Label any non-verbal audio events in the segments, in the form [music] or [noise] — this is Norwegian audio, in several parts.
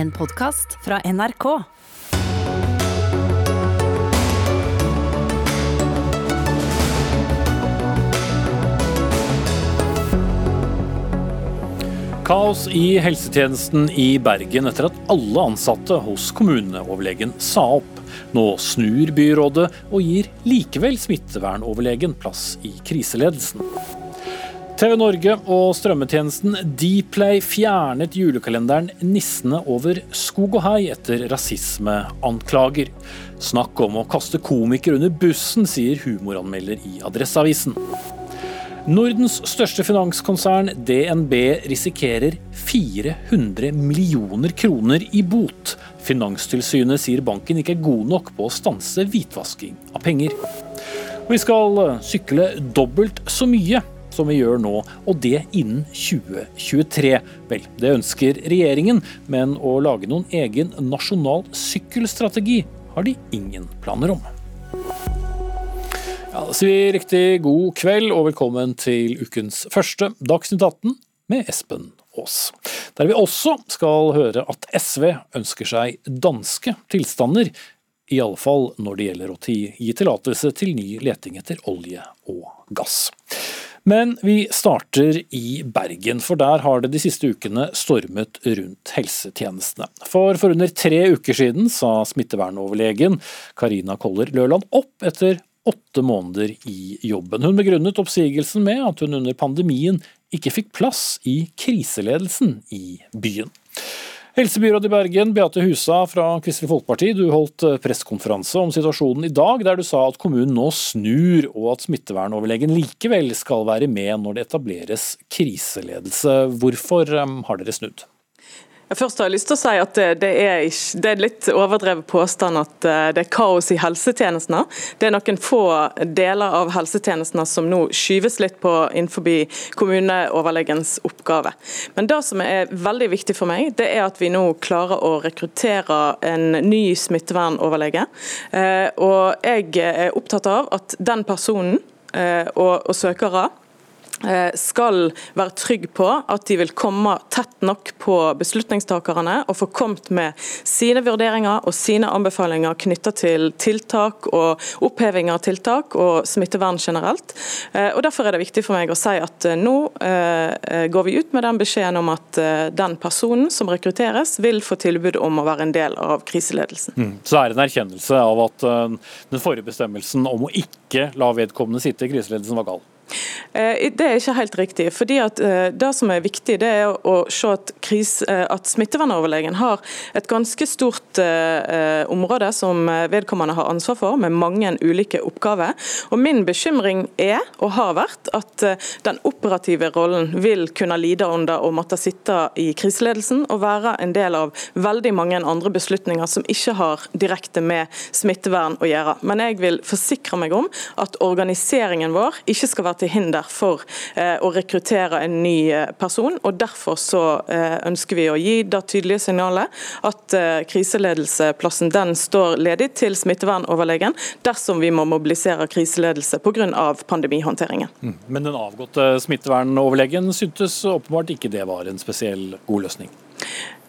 En podkast fra NRK. Kaos i helsetjenesten i Bergen etter at alle ansatte hos kommuneoverlegen sa opp. Nå snur byrådet og gir likevel smittevernoverlegen plass i kriseledelsen. TV Norge og strømmetjenesten Dplay fjernet julekalenderen 'Nissene over skog og hei' etter rasismeanklager. Snakk om å kaste komikere under bussen, sier humoranmelder i Adresseavisen. Nordens største finanskonsern, DNB, risikerer 400 millioner kroner i bot. Finanstilsynet sier banken ikke er god nok på å stanse hvitvasking av penger. Vi skal sykle dobbelt så mye som vi gjør nå, og det innen 2023. Vel, det ønsker regjeringen, men å lage noen egen nasjonal sykkelstrategi har de ingen planer om. Ja, da sier vi riktig god kveld og velkommen til ukens første Dagsnytt 18 med Espen Aas. Der vi også skal høre at SV ønsker seg danske tilstander, i alle fall når det gjelder å gi tillatelse til ny leting etter olje og gass. Men vi starter i Bergen, for der har det de siste ukene stormet rundt helsetjenestene. For for under tre uker siden sa smittevernoverlegen Karina Koller Løland opp etter åtte måneder i jobben. Hun begrunnet oppsigelsen med at hun under pandemien ikke fikk plass i kriseledelsen i byen. Helsebyråd i Bergen, Beate Husa fra Kristelig Folkeparti, du holdt pressekonferanse om situasjonen i dag, der du sa at kommunen nå snur, og at smittevernoverlegen likevel skal være med når det etableres kriseledelse. Hvorfor um, har dere snudd? Først har jeg lyst til å si at det er, ikke, det er litt overdrevet påstand at eh, det er kaos i helsetjenestene. Det er noen få deler av helsetjenestene som nå skyves litt på innenfor kommuneoverlegens oppgave. Men det som er veldig viktig for meg, det er at vi nå klarer å rekruttere en ny smittevernoverlege. Eh, og jeg er opptatt av at den personen eh, og, og søkere skal være trygg på at de vil komme tett nok på beslutningstakerne og få kommet med sine vurderinger og sine anbefalinger knyttet til tiltak og oppheving av tiltak og smittevern generelt. Eh, og Derfor er det viktig for meg å si at eh, nå går vi ut med den beskjeden om at den personen som rekrutteres, vil få tilbud om å være en del av kriseledelsen. Mm. Så det er en erkjennelse av at den forrige bestemmelsen om å ikke la vedkommende sitte i kriseledelsen var gal? Eh, det er ikke helt riktig. fordi at eh, Det som er viktig, det er å se at, kris, eh, at smittevernoverlegen har et ganske stort område som vedkommende har ansvar for, med mange ulike oppgaver. Og Min bekymring er, og har vært, at den operative rollen vil kunne lide under å måtte sitte i kriseledelsen og være en del av veldig mange andre beslutninger som ikke har direkte med smittevern å gjøre. Men jeg vil forsikre meg om at organiseringen vår ikke skal være til hinder for eh, å rekruttere en ny eh, person. og Derfor så eh, ønsker vi å gi det tydelige signalet at kriseledelseplassen den står ledig til smittevernoverlegen dersom vi må mobilisere kriseledelse pga. pandemihåndteringen. Mm. Men den avgåtte smittevernoverlegen syntes åpenbart ikke det var en spesiell god løsning?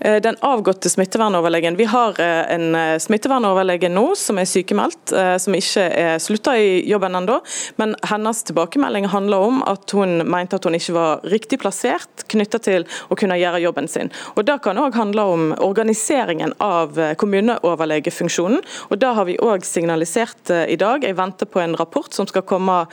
Eh, den avgåtte smittevernoverlegen. Vi har eh, en eh, smittevernoverlege nå som er sykemeldt, som ikke er slutta i jobben ennå. Men hennes tilbakemelding handler om at hun mente at hun ikke var riktig plassert knytta til å kunne gjøre jobben sin. Og Det kan òg handle om organiseringen av kommuneoverlegefunksjonen. og Det har vi òg signalisert i dag. Jeg venter på en rapport som skal komme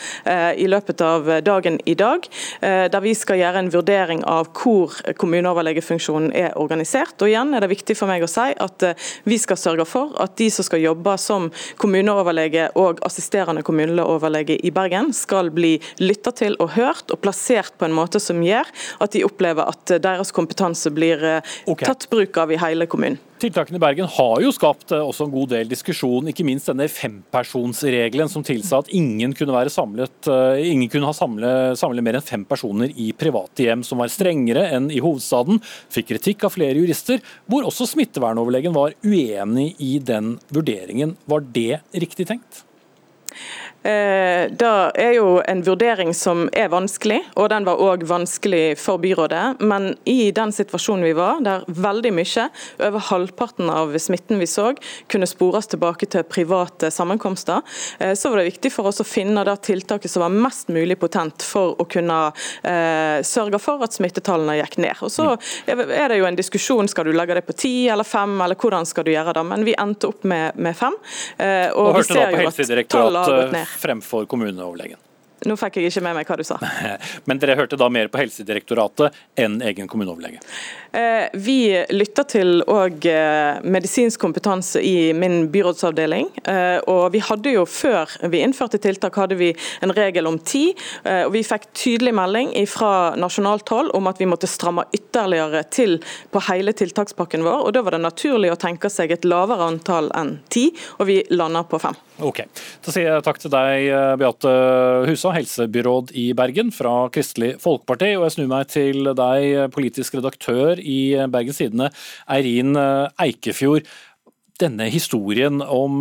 i løpet av dagen i dag, der vi skal gjøre en vurdering av hvor kommuneoverlegefunksjonen er organisert organisert. Og igjen er det viktig for meg å si at eh, vi skal sørge for at de som skal jobbe som kommuneoverlege og assisterende kommuneoverlege i Bergen, skal bli lytta til og hørt og plassert på en måte som gjør at de opplever at deres kompetanse blir eh, okay. tatt bruk av i hele kommunen. Tiltakene i Bergen har jo skapt eh, også en god del diskusjon, ikke minst denne fempersonsregelen som tilsa at ingen kunne være samlet, eh, ingen kunne ha samle, samle mer enn fem personer i private hjem, som var strengere enn i hovedstaden. Fikk kritikk av flere jurister, hvor også smittevernoverlegen var uenig i den vurderingen. Var det riktig tenkt? Eh, det er jo en vurdering som er vanskelig, og den var òg vanskelig for byrådet. Men i den situasjonen vi var, der veldig mye, over halvparten av smitten vi så, kunne spores tilbake til private sammenkomster, eh, så var det viktig for oss å finne det tiltaket som var mest mulig potent for å kunne eh, sørge for at smittetallene gikk ned. Og Så er det jo en diskusjon, skal du legge det på ti eller fem, eller hvordan skal du gjøre det. Men vi endte opp med, med fem. og, og vi ser jo at tallet har gått ned fremfor kommuneoverlegen. Nå fikk jeg ikke med meg hva du sa. [laughs] Men dere hørte da mer på Helsedirektoratet enn egen kommuneoverlege? Eh, vi lytter til òg eh, medisinsk kompetanse i min byrådsavdeling. Eh, og vi hadde jo Før vi innførte tiltak, hadde vi en regel om ti. og Vi fikk tydelig melding fra nasjonalt hold om at vi måtte stramme ytterligere til på hele tiltakspakken vår. og Da var det naturlig å tenke seg et lavere antall enn ti, og vi lander på fem. Ok, Da sier jeg takk til deg, Beate Husa, helsebyråd i Bergen fra Kristelig Folkeparti. Og jeg snur meg til deg, politisk redaktør i Bergens Tidende, Eirin Eikefjord. Denne historien om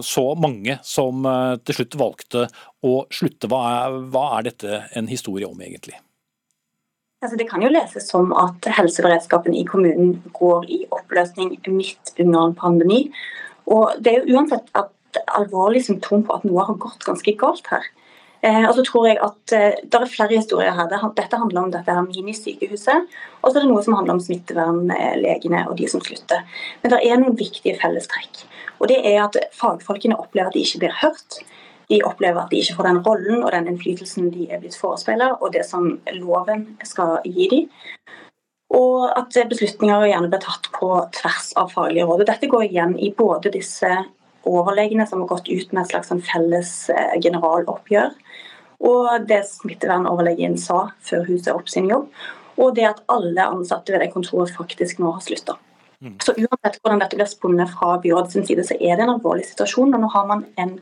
så mange som til slutt valgte å slutte, hva er, hva er dette en historie om egentlig? Altså, det kan jo leses som at helseberedskapen i kommunen går i oppløsning midt under en pandemi. Og det er jo uansett at alvorlig symptom på at noe har gått ganske galt her. Eh, og så tror jeg at eh, Det er flere historier her. Dette handler om dette her minisykehuset. Og så er det noe som handler om smittevernlegene og de som slutter. Men det er noen viktige fellestrekk. Og det er at Fagfolkene opplever at de ikke blir hørt. De opplever at de ikke får den rollen og den innflytelsen de er blitt forespeila, og det som loven skal gi dem. Og at beslutninger gjerne blir tatt på tvers av faglige råd. Dette går igjen i både disse overlegene som har gått ut med et slags sånn felles eh, generaloppgjør. Og det smittevernoverlegen sa før hun sa opp sin jobb. Og det at alle ansatte ved det kontoret faktisk nå har slutta. Mm. Så uansett hvordan dette blir spunnet fra byrådets side, så er det en alvorlig situasjon. Og nå har man en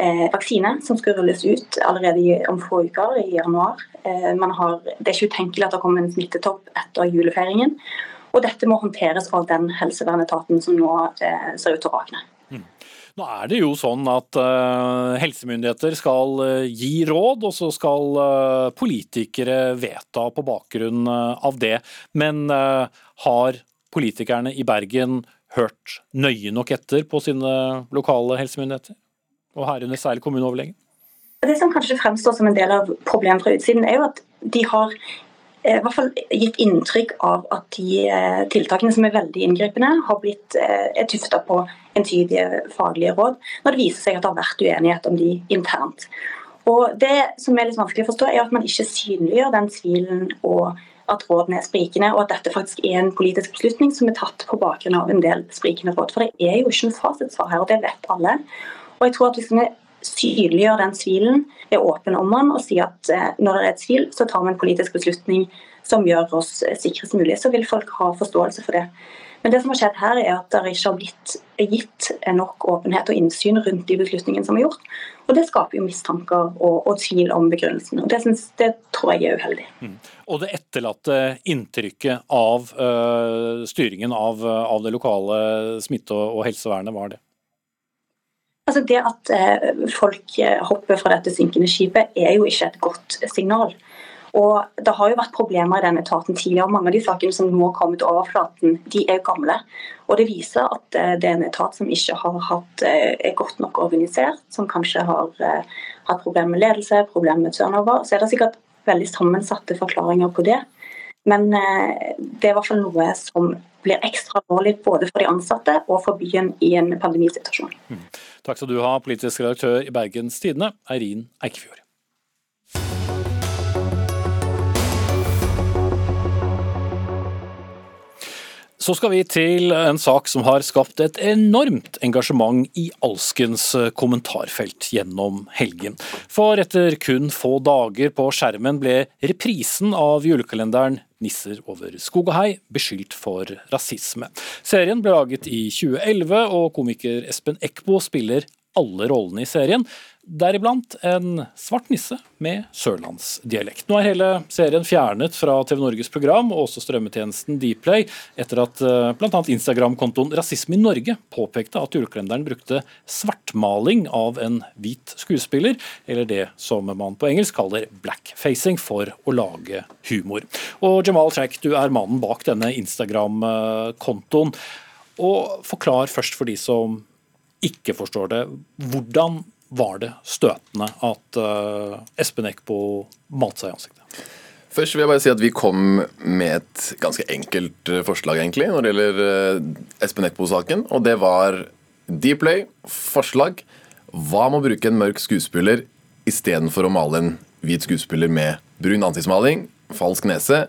eh, vaksine som skal rulles ut allerede om få uker, i januar. Eh, har, det er ikke utenkelig at det kommer en smittetopp etter julefeiringen. Og dette må håndteres av den helsevernetaten som nå eh, ser ut til å rakne. Nå er det jo sånn at uh, helsemyndigheter skal uh, gi råd, og så skal uh, politikere vedta på bakgrunn av det. Men har politikerne i Bergen hørt nøye nok etter på sine lokale helsemyndigheter? Og herunder særlig kommuneoverlegen? Det som kanskje fremstår som en del av problemet fra utsiden, er jo at de har i hvert fall gitt inntrykk av at de tiltakene som er veldig inngripende, har blitt er tufta på entydige faglige råd, når det viser seg at det har vært uenighet om de internt. Og Det som er litt vanskelig å forstå, er at man ikke synliggjør den tvilen og at rådene er sprikende, og at dette faktisk er en politisk beslutning som er tatt på bakgrunn av en del sprikende råd. For det er jo ikke noe fasitsvar her, og det vet alle. Og jeg tror at Hvis vi synliggjør den tvilen, er åpen om den og sier at eh, når det er tvil, så tar vi en politisk beslutning som gjør oss sikrest mulig, så vil folk ha forståelse for det. Men det som har skjedd her er at det ikke har blitt gitt nok åpenhet og innsyn rundt de beslutningene som er gjort. Og Det skaper jo mistanker og, og tvil om begrunnelsen. og det, synes, det, tror jeg er uheldig. Mm. Og det etterlatte inntrykket av uh, styringen av, av, det lokale smitte- og helsevernet, var det? Altså Det at uh, folk hopper fra dette synkende skipet, er jo ikke et godt signal. Og Det har jo vært problemer i den etaten tidligere. Mange av de sakene som nå har kommet til overflaten, de er gamle. Og Det viser at eh, det er en etat som ikke har hatt, eh, er godt nok organisert, som kanskje har eh, hatt problemer med ledelse, problemer med turnover. Så er det sikkert veldig sammensatte forklaringer på det. Men det er i hvert fall noe som blir ekstra alvorlig både for de ansatte og for byen i en pandemisituasjon. Mm. Takk skal du ha, politisk redaktør i Bergens Tidende, Eirin Eikefjord. Så skal vi til en sak som har skapt et enormt engasjement i alskens kommentarfelt gjennom helgen. For etter kun få dager på skjermen ble reprisen av julekalenderen 'Nisser over skog og hei' beskyldt for rasisme. Serien ble laget i 2011, og komiker Espen Eckbo spiller alle rollene i serien, deriblant en svart nisse med sørlandsdialekt. Nå er hele serien fjernet fra TV Norges program og også strømmetjenesten Dplay, etter at eh, bl.a. Instagram-kontoen Rasisme i Norge påpekte at julekalenderen brukte svartmaling av en hvit skuespiller, eller det som man på engelsk kaller blackfacing, for å lage humor. Og Jamal Sheikh, du er mannen bak denne Instagram-kontoen. Og Forklar først for de som ikke forstår det. Hvordan var det støtende at uh, Espen Eckbo malte seg i ansiktet? Først vil jeg bare si at Vi kom med et ganske enkelt eh, forslag egentlig når det gjelder uh, Espen Eckbo-saken. og Det var Dplay, forslag. Hva med å bruke en mørk skuespiller istedenfor å male en hvit skuespiller med brun ansiktsmaling, falsk nese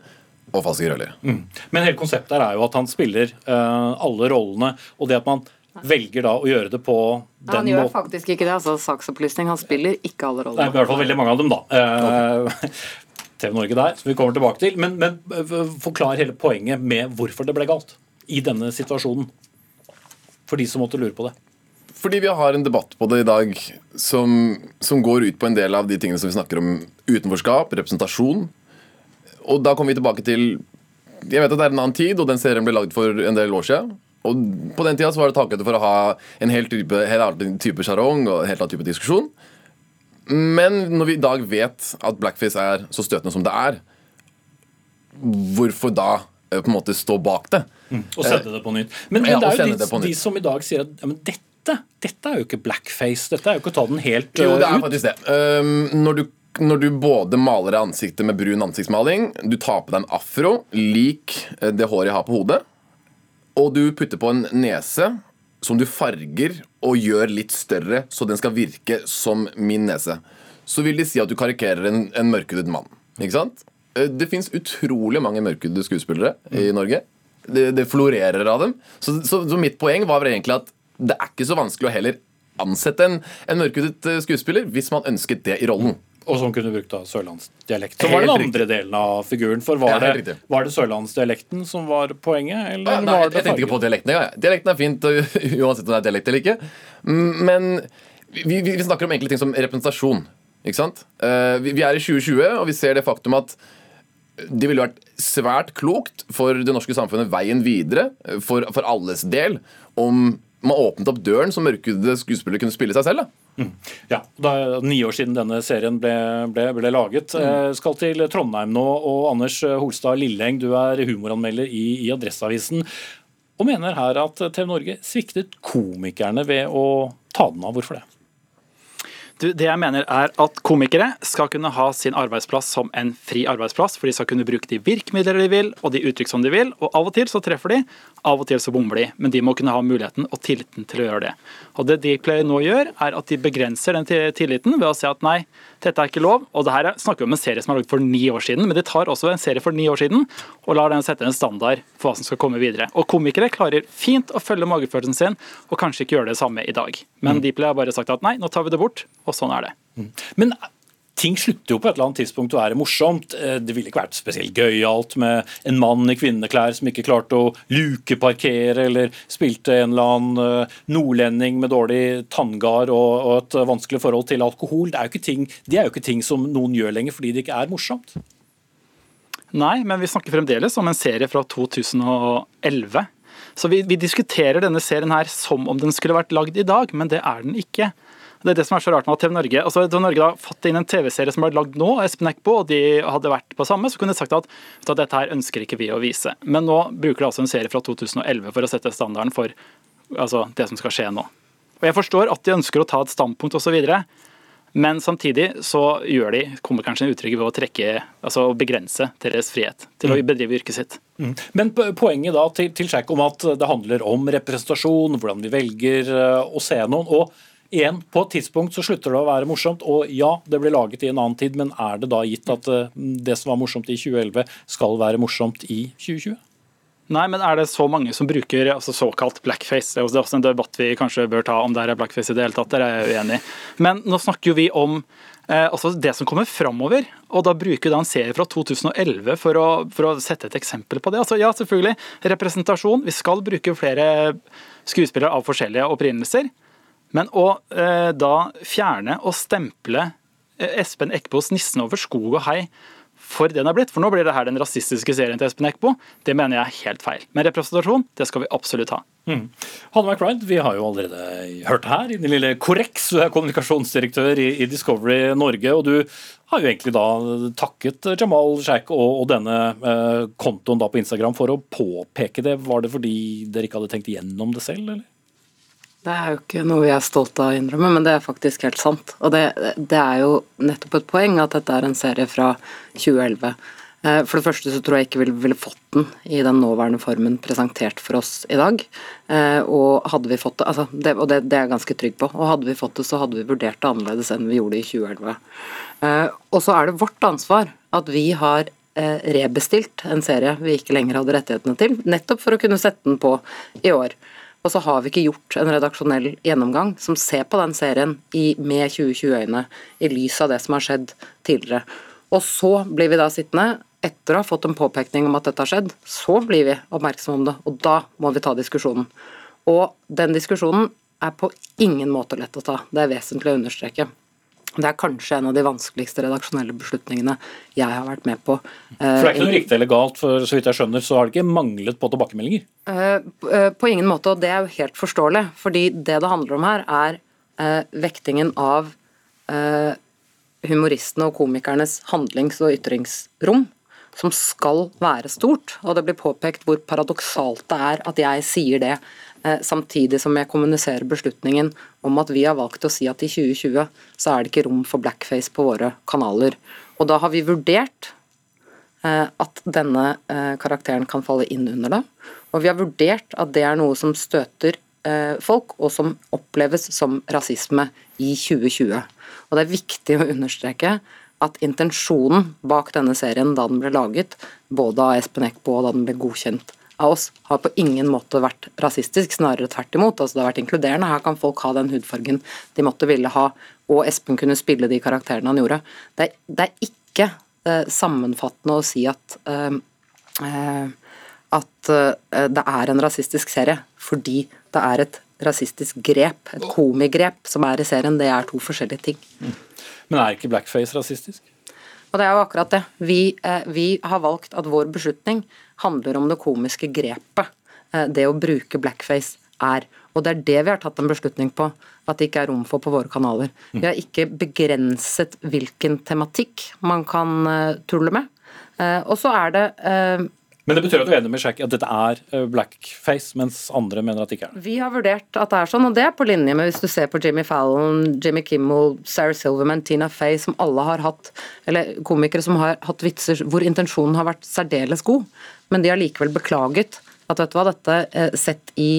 og falske krøller? Mm. Men hele konseptet er jo at han spiller uh, alle rollene. og det at man velger da å gjøre det på den måten. Han gjør faktisk ikke det. altså Saksopplysning. Han spiller ikke alle rollene. Nei, i hvert fall veldig mange av dem, da. Eh, [laughs] TV Norge der, som vi kommer tilbake til. Men, men eh, forklar hele poenget med hvorfor det ble galt i denne situasjonen. For de som måtte lure på det. Fordi vi har en debatt på det i dag som, som går ut på en del av de tingene som vi snakker om utenforskap, representasjon. Og da kommer vi tilbake til Jeg vet at det er en annen tid, og den serien ble lagd for en del år siden. Og På den tida så var det takhøyde for å ha en helt type, helt annen type sjarong og en helt annen type diskusjon. Men når vi i dag vet at blackface er så støtende som det er, hvorfor da eh, på en måte stå bak det? Mm. Og sende det på nytt. Men, men ja, det er jo de, de, som i dag sier at ja, dette, dette er jo ikke blackface. Dette er jo ikke å ta den helt ut. Jo, det er ut. faktisk det. Um, når du når du både maler ansiktet med brun ansiktsmaling, du tar på deg en afro lik eh, det håret jeg har på hodet, og du putter på en nese som du farger og gjør litt større, så den skal virke som min nese, så vil de si at du karikerer en, en mørkhudet mann. Ikke sant? Eh, det fins utrolig mange mørkhudede skuespillere i Norge. Det, det florerer av dem. Så, så, så, mitt poeng var egentlig at det er ikke så vanskelig å heller ansette en, en mørkhudet eh, skuespiller hvis man ønsket det i rollen. Og som kunne brukt da sørlandsdialekt. Så var det den andre delen av figuren. For var, ja, det, var det sørlandsdialekten som var poenget? Eller ja, nei, var det jeg tenkte ikke på dialekten. Ja. Dialekten er fint [laughs] uansett om det er dialekt eller ikke. Mm, men vi, vi, snakker om enkle ting som representasjon. Ikke sant? Eh, vi, vi er i 2020, og vi ser det faktum at det ville vært svært klokt for det norske samfunnet veien videre, for, for alles del, om man åpnet opp døren så mørkhudede skuespillere kunne spille seg selv. da. Mm. Ja, Det er ni år siden denne serien ble, ble, ble laget. Mm. Jeg skal til Trondheim nå. og Anders Holstad Lilleng, du er humoranmelder i, i Adresseavisen. Og mener her at TV Norge sviktet komikerne ved å ta den av. Hvorfor det? Du, det jeg mener er at Komikere skal kunne ha sin arbeidsplass som en fri arbeidsplass. For de skal kunne bruke de virkemidler de vil, og de uttrykk som de vil. og Av og til så treffer de, av og til så bommer de. Men de må kunne ha muligheten og tilliten til å gjøre det. Og Det Dplay nå gjør, er at de begrenser den tilliten ved å si at nei, dette er ikke lov. Og det her snakker vi om en serie som er laget for ni år siden, men de tar også en serie for ni år siden og lar den sette en standard for hva som skal komme videre. Og komikere klarer fint å følge magefølelsen sin og kanskje ikke gjøre det samme i dag. Men mm. Dplay har bare sagt at nei, nå tar vi det bort og sånn er det. Mm. Men ting slutter jo på et eller annet tidspunkt å være morsomt. Eh, det ville ikke vært spesielt gøyalt med en mann i kvinneklær som ikke klarte å lukeparkere, eller spilte en eller annen eh, nordlending med dårlig tanngard og, et vanskelig forhold til alkohol. Det er, ting, det er jo ikke ting som noen gjør lenger fordi det ikke er morsomt. Nei, men vi snakker fremdeles om en serie fra 2011. Så vi, vi diskuterer denne serien her som om den skulle vært lagd i dag, men det er den ikke. Det er det som er så rart med at TV Norge altså Da Norge da fått inn en TV-serie som ble lagd nå, Espen Eckbo, og de hadde vært på samme, så kunne de sagt at, at, dette her ønsker ikke vi å vise. Men nå bruker de altså en serie fra 2011 for å sette standarden for altså, det som skal skje nå. Og Jeg forstår at de ønsker å ta et standpunkt osv., men samtidig så gjør de, kommer kanskje en uttrykk ved å trekke, altså begrense deres frihet til å mm. bedrive yrket sitt. Mm. Men poenget da til, til Sjekk om at det handler om representasjon, hvordan vi velger eh, å se noen. og Igjen, på et tidspunkt så slutter det å være morsomt, og ja, det ble laget i en annen tid, men er det da gitt at eh, det som var morsomt i 2011, skal være morsomt i 2020? Nei, men er det så mange som bruker altså, såkalt blackface? Det er også en debatt vi kanskje bør ta om det er blackface i det hele tatt, der er jeg uenig. Men nå snakker jo vi om eh, altså det som kommer framover, og da bruker vi en serie fra 2011 for å, for å, sette et eksempel på det. Altså, ja, selvfølgelig, representasjon. Vi skal bruke flere skuespillere av forskjellige opprinnelser. Men å eh, da fjerne og stemple eh, Espen Eckbos 'Nissen over skog og hei' for det den er blitt, for nå blir det her den rasistiske serien til Espen Eckbo, det mener jeg er helt feil. Men representasjon, det skal vi absolutt ha. Mm. Hanne McBride, vi har jo allerede hørt her i din lille korreks, du er kommunikasjonsdirektør i, Discovery Norge. og du har jo egentlig da takket Jamal Sheikh og denne eh, kontoen da på Instagram for å påpeke det. Var det fordi dere ikke hadde tenkt igjennom det selv, eller? Det er jo ikke noe vi er stolte av å innrømme, men det er faktisk helt sant. Og det, det, er jo nettopp et poeng at dette er en serie fra 2011. Eh, for det første så tror jeg ikke vi ville fått den i den nåværende formen presentert for oss i dag. Eh, og hadde vi fått det, altså det, og det, det er jeg ganske trygg på, og hadde vi fått det, så hadde vi vurdert det annerledes enn vi gjorde i 2011. Eh, og så er det vårt ansvar at vi har rebestilt en serie vi ikke lenger hadde rettighetene til, nettopp for å kunne sette den på i år. Og så har vi ikke gjort en redaksjonell gjennomgang som ser på den serien i, med 2020-øyne, i lys av det som har skjedd tidligere. Og så blir vi da sittende, etter å ha fått en påpekning om at dette har skjedd, så blir vi oppmerksomme om det, og da må vi ta diskusjonen. Og den diskusjonen er på ingen måte lett å ta, det er vesentlig å understreke. Det er kanskje en av de vanskeligste redaksjonelle beslutningene jeg har vært med på. For det er ikke noe riktig eller galt, for så vidt jeg skjønner, så har det ikke manglet på tilbakemeldinger? Eh, eh, på ingen måte, og det er jo helt forståelig. Fordi det det handler om her, er eh, vektingen av humoristene og komikernes handlings- og ytringsrom, som skal være stort. Og det blir påpekt hvor paradoksalt det er at jeg sier det Eh, samtidig som jeg kommuniserer beslutningen om at vi har valgt å si at i 2020 så er det ikke rom for blackface på våre kanaler. Og da har vi vurdert eh, at denne eh, karakteren kan falle inn under det. Og vi har vurdert at det er noe som støter folk, og som oppleves som rasisme i 2020. Og det er viktig å understreke at intensjonen bak denne serien da den ble laget, både av Espen Eckbo og da den ble godkjent av oss har på ingen måte vært rasistisk, snarere tvert imot. Altså, det har vært inkluderende. Her kan folk ha den hudfargen de måtte ville ha, og Espen kunne spille de karakterene han gjorde. Det er, det er ikke eh, sammenfattende å si at eh, eh at eh, det er en rasistisk serie fordi det er et rasistisk grep, et komigrep, som er i serien. Det er to forskjellige ting. Mm. Men er ikke blackface rasistisk? Og det er jo akkurat det. Vi, eh, vi har valgt at vår beslutning handler om det komiske grepet eh, det å bruke blackface er. Og det er det vi har tatt en beslutning på, at det ikke er rom for på våre kanaler. Vi har ikke begrenset hvilken tematikk man kan uh, tulle med. Og så er det men det betyr at du er enig med Shack at dette er eh, blackface, mens andre mener at det ikke er det? Vi har vurdert at det er sånn, og det er på linje med hvis du ser på Jimmy Fallon, Jimmy Kimmel, Sarah Silverman, Tina Fey, som alle har hatt, eller komikere som har hatt vitser hvor intensjonen har vært særdeles god, men de har likevel beklaget at vet du hva, dette eh, sett i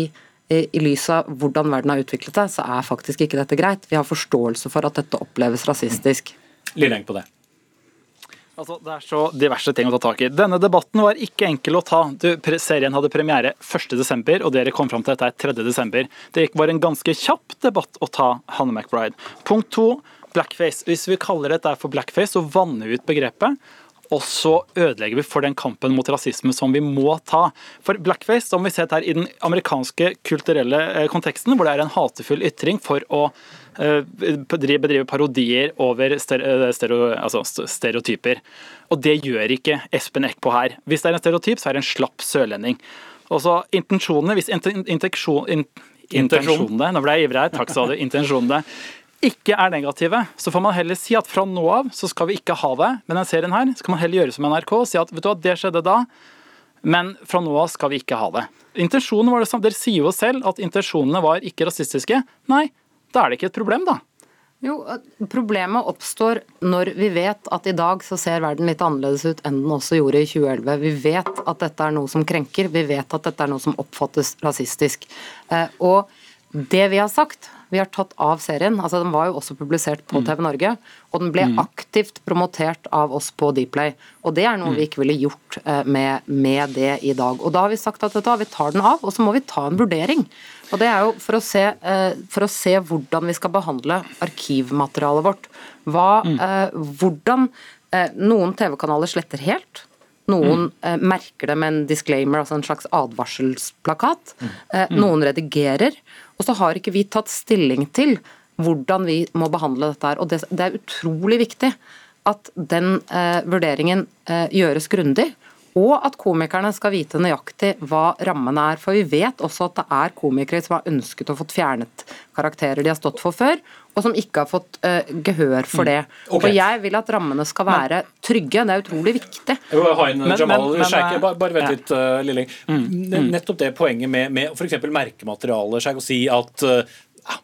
i lys av hvordan verden har utviklet seg, så er faktisk ikke dette greit. Vi har forståelse for at dette oppleves rasistisk. Lilleng på det. Altså, det er så diverse ting å ta tak i. Denne debatten var ikke enkel å ta. Du, serien hadde premiere 1.12, og dere kom fram til dette 3.12. Det var en ganske kjapp debatt å ta, Hanne McBride. Punkt to, blackface. Hvis vi kaller dette for blackface, så vanner vi ut begrepet. Og så ødelegger vi for den kampen mot rasisme som vi må ta. For blackface, som vi ser her i den amerikanske kulturelle eh, konteksten, hvor det er en hatefull ytring for å bedrive parodier over eh, altså stereotyper. Og det gjør ikke Espen Eckbo her. Hvis det er en stereotyp, så er det en slapp sørlending. Og så intensjonene Hvis intensjon, intensjonene Nå ble jeg ivrig her, takk sa du. Intensjonene ikke er negative, så får man heller si at fra nå av så skal vi ikke ha det med den serien her. Så kan man heller gjøre som NRK og si at vet du hva, det skjedde da, men fra nå av skal vi ikke ha det. Intensjonen var det samme. Dere sier jo selv at intensjonene var ikke rasistiske. Nei, da er det ikke et problem, da. Jo, Problemet oppstår når vi vet at i dag så ser verden litt annerledes ut enn den også gjorde i 2011. Vi vet at dette er noe som krenker, vi vet at dette er noe som oppfattes rasistisk. Eh, og det vi har sagt, vi har tatt av serien. altså Den var jo også publisert på mm. TV Norge. Og den ble mm. aktivt promotert av oss på Dplay. Og det er noe vi mm. ikke ville gjort eh, med, med, det i dag. Og da har vi sagt at vi tar den av, og så må vi ta en vurdering. Og det er jo for å se, eh, for å se hvordan vi skal behandle arkivmaterialet vårt. Hva, mm. hvordan Noen TV-kanaler sletter helt. Noen eh, merker det med en disclaimer, altså en slags advarselsplakat. Eh, noen redigerer. Og så har ikke vi tatt stilling til hvordan vi må behandle dette her. Og det, det er utrolig viktig at den eh, vurderingen eh, gjøres grundig. Og at komikerne skal vite nøyaktig hva rammene er. For vi vet også at det er komikere som har ønsket å få fjernet karakterer de har stått for før, og som ikke har fått uh, gehør for det. Mm. Okay. Og jeg vil at rammene skal være trygge. Det er utrolig viktig. Jeg vil ha inn Men- Jamal men- men, eh, Bare, bare vent ja. litt, uh, Lilling. Mm. Nettopp det poenget med, med f.eks. merkematerialet, Sheikh, å si at uh,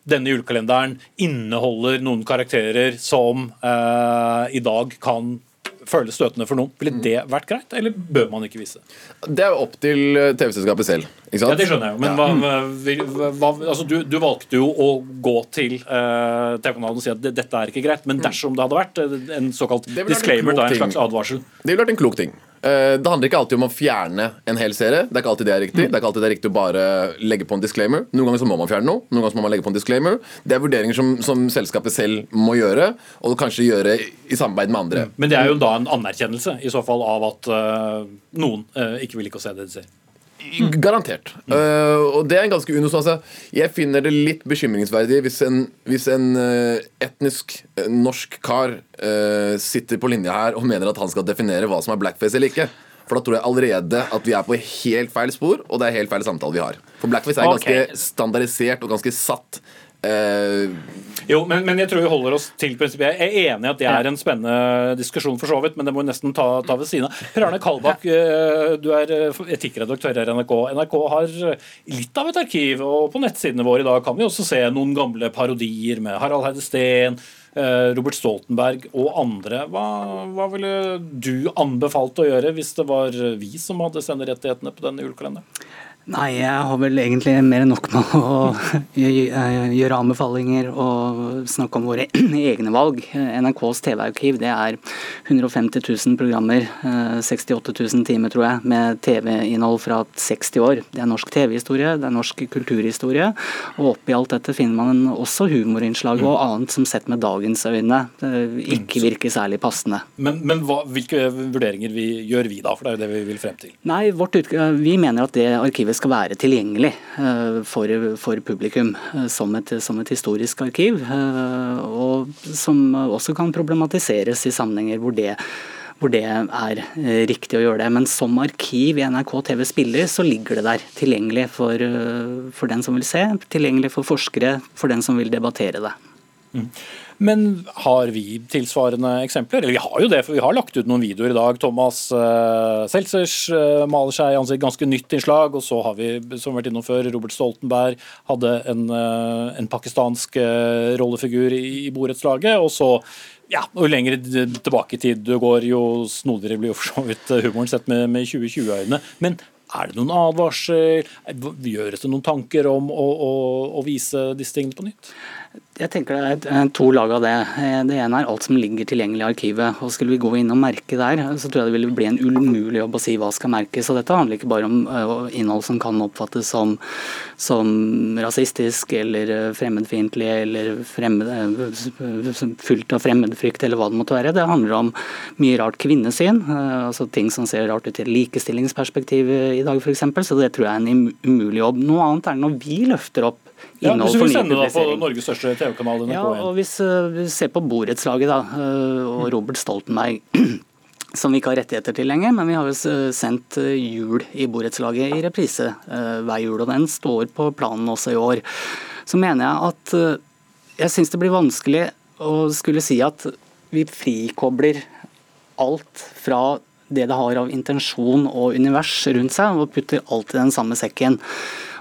denne julekalenderen inneholder noen karakterer som uh, i dag kan føles støtende for noen. Ville det vært greit, eller bør man ikke vise? Det er jo opp til eh, TV-selskapet selv. Ja, Det skjønner jeg jo, men hva, hva, hva, altså, du, du valgte jo å gå til uh, TV-kanalen og si at dette er ikke greit, men dersom det hadde vært eh, en såkalt Det disclaimer, da, en slags advarsel Det ville vært en klok ting. Eh, Det handler ikke alltid om å fjerne en hel serie. Det er ikke alltid det er riktig. Det er ikke alltid det er riktig å bare legge på en disclaimer. Noen ganger så må man fjerne noe. Noen ganger så må man legge på en disclaimer. Det er vurderinger som, som selskapet selv må gjøre, og kanskje gjøre i samarbeid med andre. Men det er jo da en anerkjennelse i så fall av at uh, noen uh, ikke vil ikke å se det de ser. Garantert. Eh, og det er en ganske unos. Altså. Jeg finner det litt bekymringsverdig hvis en, hvis en uh, etnisk uh, norsk kar sitter på linja her og mener at han skal definere hva som er blackface eller ikke. For da tror jeg allerede at vi er på helt feil spor, og det er helt feil samtale vi har. For blackface er okay. ganske standardisert og ganske satt. Eh, Jo, men, men jeg tror vi holder oss til prinsippet. Jeg er enig i at det er en spennende diskusjon, for så vidt, men det må vi nesten ta, ta ved siden av. Per Arne Kalbakk, øh, du er øh, etikkredaktør her i NRK. NRK har litt av et arkiv, og på nettsidene våre i dag kan vi også se noen gamle parodier med Harald Heide Steen. Robert Stoltenberg og andre. Hva, hva ville du anbefalt å gjøre hvis det var vi som hadde senderettighetene på denne julekalenderen? Nei, jeg har vel egentlig mer enn nok med å [laughs] gjøre anbefalinger og snakke om våre [clears throat] egne valg. NRKs TV-arkiv det er 150 000 programmer, eh, 68 000 timer tror jeg, med TV-innhold fra 60 år. Det er norsk TV-historie, det er norsk kulturhistorie. Og oppi alt dette finner man også humorinnslag og annet som sett med dagens øyne eh, ikke virker særlig passende. Men, men hva, hvilke vurderinger vi, gjør vi da? For det er jo det vi vil frem til. Nei, vårt vi mener at det arkivet skal være tilgjengelig eh, for, for publikum eh, som, et, som et historisk arkiv. eh, Og som også kan problematiseres i sammenhenger hvor det hvor det er riktig å gjøre det. Men som arkiv i NRK TV Spiller, så ligger det der. Tilgjengelig for, for den som vil se, tilgjengelig for forskere, for den som vil debattere det. Men har vi tilsvarende eksempler? Eller vi har jo det, for vi har lagt ut noen videoer i dag. Thomas uh, Seltzers uh, maler seg i ansikt, ganske nytt innslag. Og så har vi, som har vært innom før, Robert Stoltenberg hadde en, uh, en pakistansk rollefigur i, i borettslaget. Og så ja, og lenger tilbake i tid du går, jo snodigere blir jo for så vidt humoren sett med, med 2020-øyne. Men er det noen advarsel? Gjøres det noen tanker om å, å, å vise disse tingene på nytt? Jeg tenker det er eh, to lag av det. Eh, Det ene er alt som ligger tilgjengelig i arkivet. og Skulle vi gå inn og merke der, så tror jeg det ville bli en umulig jobb å si hva skal merkes. og Dette handler ikke bare om eh, innhold som kan oppfattes som, som rasistisk eller fremmedfiendtlig eller fremmed, fullt av fremmedfrykt eller hva det måtte være. Det handler om mye rart kvinnesyn, altså ting som ser rart ut i et likestillingsperspektiv i dag f.eks. Så det tror jeg er en umulig jobb. Noe annet er når vi løfter opp innhold ja, for vil ny sende det da på. Norges største TV-kanal, NRK1. og hvis uh, vi ser på borettslaget da, uh, og Robert Stoltenberg, [clears throat] som vi ikke har rettigheter til lenger, men vi har jo sendt uh, jul i borettslaget i reprise hver jul, og den står på planen også i år. Så mener jeg at jeg syns det blir vanskelig å skulle si at vi frikobler alt fra det det har av intensjon og univers rundt seg, og putter alt i den samme sekken.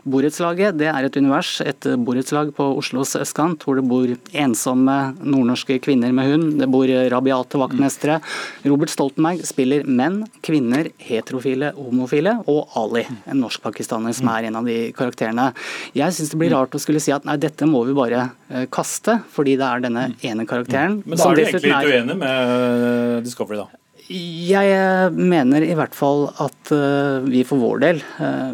Borettslaget det er et univers, et borettslag på Oslos østkant, hvor det bor ensomme nordnorske kvinner med hund. Det bor rabiate vaktmestere. Robert Stoltenberg spiller menn, kvinner, heterofile, homofile og Ali, en norsk-pakistaner som er en av de karakterene. Jeg syns det blir rart å skulle si at nei, dette må vi bare eh, kaste, fordi det er denne ene karakteren. Men da er du egentlig litt uenig med Discovery, da? jeg mener i hvert fall at eh, vi for vår del eh,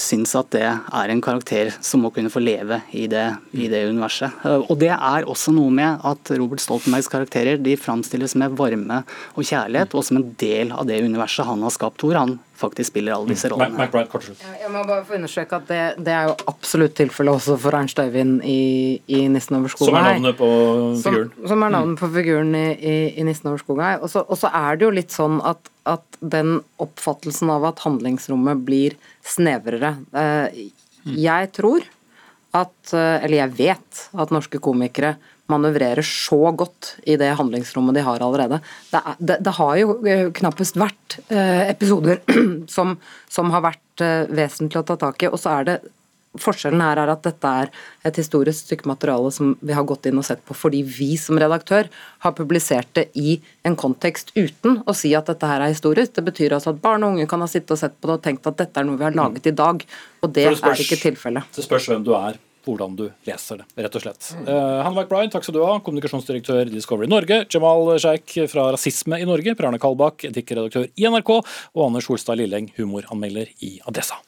syns at det er en karakter som må kunne få leve i det, i det universet. Uh, og det er også noe med at Robert Stoltenbergs karakterer de framstilles med varme og kjærlighet, og som en del av det universet han har skapt, hvor han faktisk spiller alle disse rollene. McBride, jeg må bare få understreke at det, det er jo absolutt tilfellet også for Ernst Øyvind i, i 'Nissen over skogen'. Som er navnet på figuren. Som, som er navnet på figuren i, i, i 'Nissen over skogen'. Og så er det jo litt sånn at, at, den oppfattelsen av at handlingsrommet blir snevrere eh, Jeg tror at, eh, eller jeg vet, at norske komikere manøvrerer så godt i det handlingsrommet de har allerede. Det, er, det, det har jo eh, knappest vært eh, episoder [clears throat] som, som, har vært eh, vesentlig å ta tak i. og så er det Forskjellen her er at dette er et historisk stykke materiale som vi har gått inn og sett på fordi vi som redaktør har publisert det i en kontekst uten å si at dette her er historisk. Det betyr altså at barn og unge kan ha sittet og sett på det og tenkt at dette er noe vi har laget i dag, og det, det spørs, er ikke tilfellet. Det spørs hvem du er hvordan du leser det, rett og slett. Mm. Uh, Hanne takk skal du ha, kommunikasjonsdirektør i Discovery Norge. Jamal Sheikh fra Rasisme i Norge, Per Arne Kalbakk, etikkredaktør i NRK, og Anders Holstad Lilleng, humoranmelder i Adressa.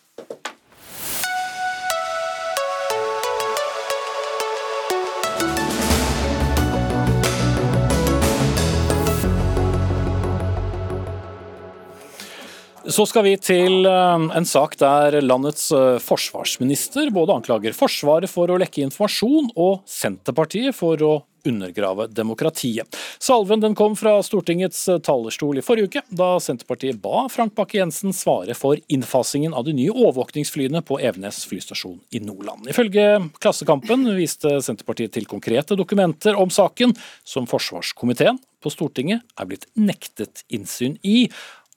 Så skal vi til eh, en sak der landets eh, forsvarsminister både anklager Forsvaret for å lekke informasjon og Senterpartiet for å undergrave demokratiet. Salven den kom fra Stortingets eh, talerstol i forrige uke, da Senterpartiet ba Frank Bakke-Jensen svare for innfasingen av de nye overvåkningsflyene på Evenes flystasjon i Nordland. Ifølge Klassekampen viste Senterpartiet til konkrete dokumenter om saken, som forsvarskomiteen på Stortinget er blitt nektet innsyn i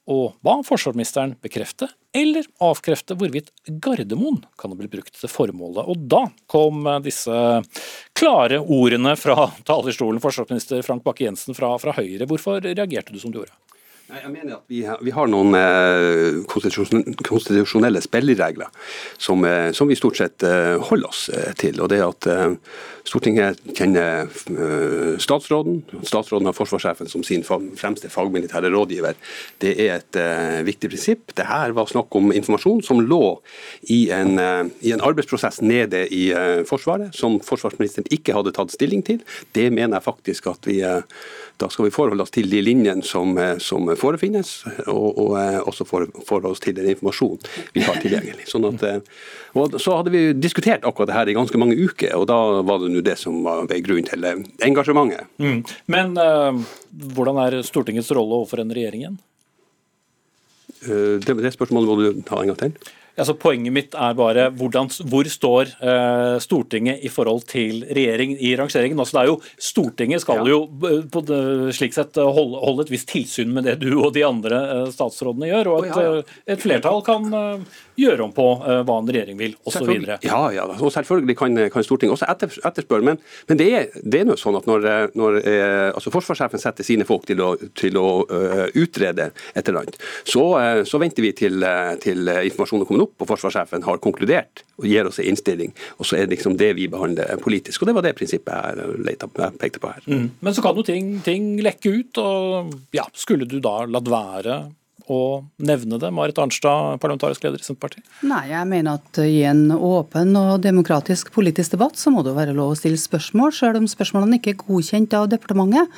og ba forsvarsministeren bekrefte eller avkrefte hvorvidt Gardermoen kan bli brukt til formålet. Og da kom disse klare ordene fra talerstolen, forsvarsminister Frank Bakke-Jensen fra, fra Høyre. Hvorfor reagerte du som du gjorde? Jeg mener at vi, vi har noen eh, konstitusjonelle spilleregler som, eh, som, vi stort sett eh, holder oss eh, til. og det at eh, Stortinget kjenner eh, statsråden. Statsråden har forsvarssjefen som sin fremste fagmilitære rådgiver. Det er et viktig prinsipp. Det her var snakk om informasjon som lå i en, i en arbeidsprosess nede i Forsvaret, som forsvarsministeren ikke hadde tatt stilling til. Det mener jeg faktisk at vi da skal vi forholde oss til de linjene som, som forefinnes, og, og også forholde oss til den informasjonen vi har tilgjengelig. Sånn at, og Så hadde vi diskutert akkurat det her i ganske mange uker, og da var det nå det som var grunn til eh, engasjementet. Mm. Men uh, hvordan er Stortingets rolle overfor en regjering igjen? Uh, det, det spørsmålet må du ta en gang til. Altså, poenget mitt er bare hvordan, hvor står eh, Stortinget i forhold til regjering i rangeringen. Altså, det er jo, Stortinget skal ja. jo på det, slik sett holde, holde, et visst tilsyn med det du og de andre eh, statsrådene gjør. Og at uh, et flertall kan gjøre om på uh, hva en regjering vil, osv. Ja, ja, og selvfølgelig kan, kan Stortinget også etter, etterspørre. Men, men, det er, det er sånn at når, når eh, altså forsvarssjefen setter sine folk til å, til å utrede et eller annet, så, så venter vi til, til informasjonen kommer opp og forsvarssjefen har konkludert og gir oss en innstilling. Og så er det liksom det vi behandler politisk. Og det var det prinsippet jeg pekte på her. Mm. Men så kan jo ting, ting lekke ut, og ja, skulle du da latt være å nevne det? Marit Arnstad, parlamentarisk leder i Senterpartiet. Nei, jeg mener at i en åpen og demokratisk politisk debatt så må det være lov å stille spørsmål, selv om spørsmålene ikke er godkjent av departementet.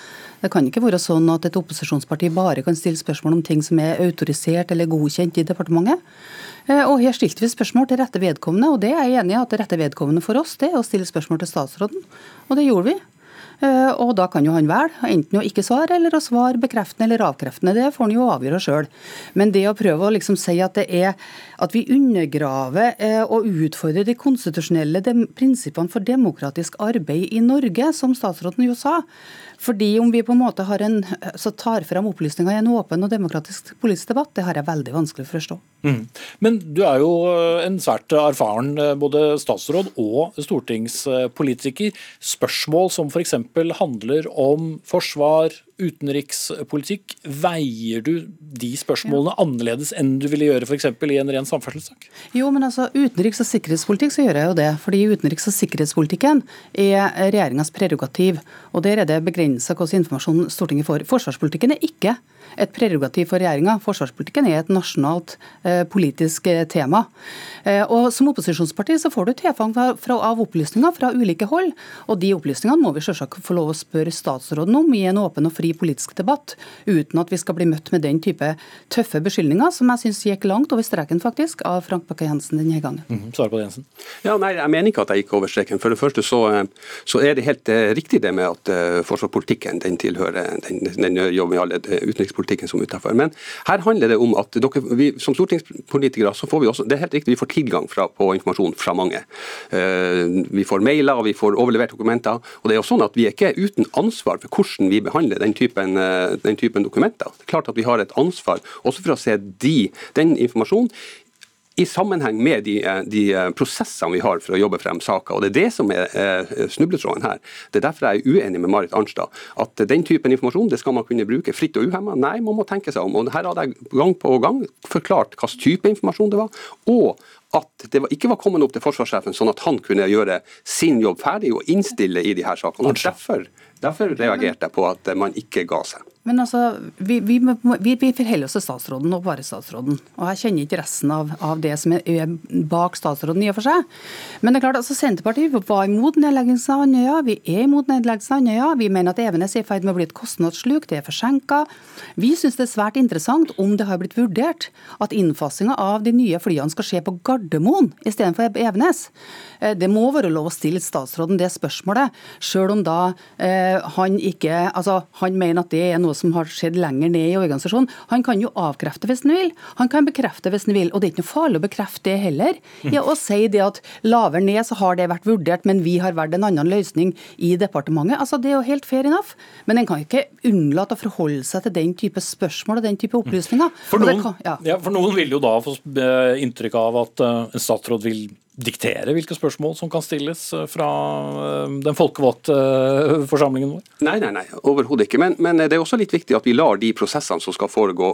Det kan ikke være sånn at et opposisjonsparti bare kan stille spørsmål om ting som er autorisert eller godkjent i departementet. Eh, og Her stilte vi spørsmål til rette vedkommende, og det er jeg enig i at det rette vedkommende for oss det er å stille spørsmål til statsråden. Og det gjorde vi. Eh, og da kan jo han velge enten å ikke svare eller å svare bekreftende eller avkreftende. Det får han jo avgjøre sjøl. Men det å prøve å liksom si at er at vi undergraver eh, og utfordrer de konstitusjonelle prinsippene for demokratisk arbeid i Norge, som statsråden jo sa, fordi om vi på en måte har en, så tar frem opplysninger i en åpen og demokratisk politisk debatt, det har jeg veldig vanskelig for å forstå. Mm. Men du er jo eh, en svært erfaren eh, både statsråd og stortingspolitiker. Spørsmål som f.eks. handler om forsvar, utenrikspolitikk. Veier du de spørsmålene annerledes enn du ville gjøre f.eks. i en ren samferdselssak? Jo, men altså utenriks- og sikkerhetspolitikk så gjør jeg jo det. Fordi utenriks- og sikkerhetspolitikken er regjeringas prerogativ. Og der er det begrensa hvilken informasjon Stortinget får. Forsvarspolitikken er ikke et prerogativ for regjeringa. Forsvarspolitikken er et nasjonalt eh, politisk eh, tema. Eh, og Som opposisjonsparti så får du tilfang fra, fra, av opplysninger fra ulike hold. og De opplysningene må vi selvsagt få lov å spørre statsråden om i en åpen og fri politisk debatt, uten at vi skal bli møtt med den type tøffe beskyldninger, som jeg syns gikk langt over streken faktisk, av Frank Bakke-Jensen denne gangen. Mm, Svar på det, Jensen. Ja, nei, Jeg mener ikke at jeg gikk over streken. For det første så, eh, så er det helt eh, riktig det med at uh, forsvarspolitikken den tilhører den, den alle utenrikspolitikken som utenfor. Men her handler det om at dere, vi, som stortingspolitikere så får vi også, det er helt riktig, vi får tilgang fra, på informasjon fra mange. Uh, vi får mailer, vi får overlevert dokumenter. og det er jo sånn at Vi er ikke uten ansvar for hvordan vi behandler den typen, uh, den typen dokumenter. Det er klart at Vi har et ansvar også for å se de, den informasjonen i sammenheng med de, de, prosessene vi har for å jobbe frem saker. og Det er det som er eh, snubletråden her. Det er derfor jeg er uenig med Marit Arnstad. At den typen informasjon det skal man kunne bruke fritt og uhemma. Nei, man må tenke seg om. og Her hadde jeg gang på gang forklart hvilken type informasjon det var. og at det ikke var kommet opp til forsvarssjefen, sånn at han kunne gjøre sin jobb ferdig og innstille i de her sakene. Og derfor, derfor reagerte jeg på at man ikke ga seg. Men altså, vi, vi, vi, forholder oss til statsråden og bare statsråden. Og jeg kjenner ikke resten av, av, det som er bak statsråden i og for seg. Men det er klart, altså Senterpartiet var imot nedleggelsen av Andøya. Vi er imot nedleggelsen av Andøya. Vi mener at Evenes er i ferd med å bli et kostnadssluk. Det er forsinka. Vi syns det er svært interessant om det har blitt vurdert at innfasinga av de nye flyene skal skje på Gardermoen istedenfor Evenes. Eh, det må være lov å stille statsråden det spørsmålet, sjøl om da eh, han ikke Altså, han mener at det er noe noe som har skjedd lenger ned i organisasjonen. Han kan jo avkrefte hvis han vil, han kan bekrefte hvis han vil. Og det er ikke noe farlig å bekrefte det heller. Ja, og si det at lavere ned så har det vært vurdert, men vi har valgt en annen løsning i departementet. Altså Det er jo helt fair enough. Men en kan ikke unnlate å forholde seg til den type spørsmål og den type opplysninger. For noen, kan, ja. Ja, for noen vil jo da få eh, inntrykk av at eh, en statsråd vil diktere hvilke spørsmål som kan stilles eh, fra eh, den folkevalgte eh, forsamlingen vår? Nei, nei, nei, overhodet ikke. Men, men, det er også litt viktig at vi lar de prosessene som skal foregå,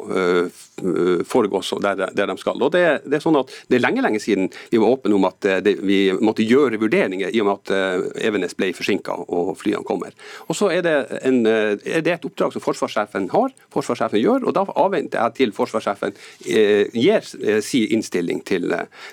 foregå der, der, de skal. Og det, det, er sånn at det er lenge lenge siden vi var åpne om at det, vi måtte gjøre vurderinger i og med at Evenes ble forsinka og flyene kommer. Og så er det, en, er det, et oppdrag som forsvarssjefen har, forsvarssjefen gjør, og da avventer jeg til forsvarssjefen gir sin innstilling til,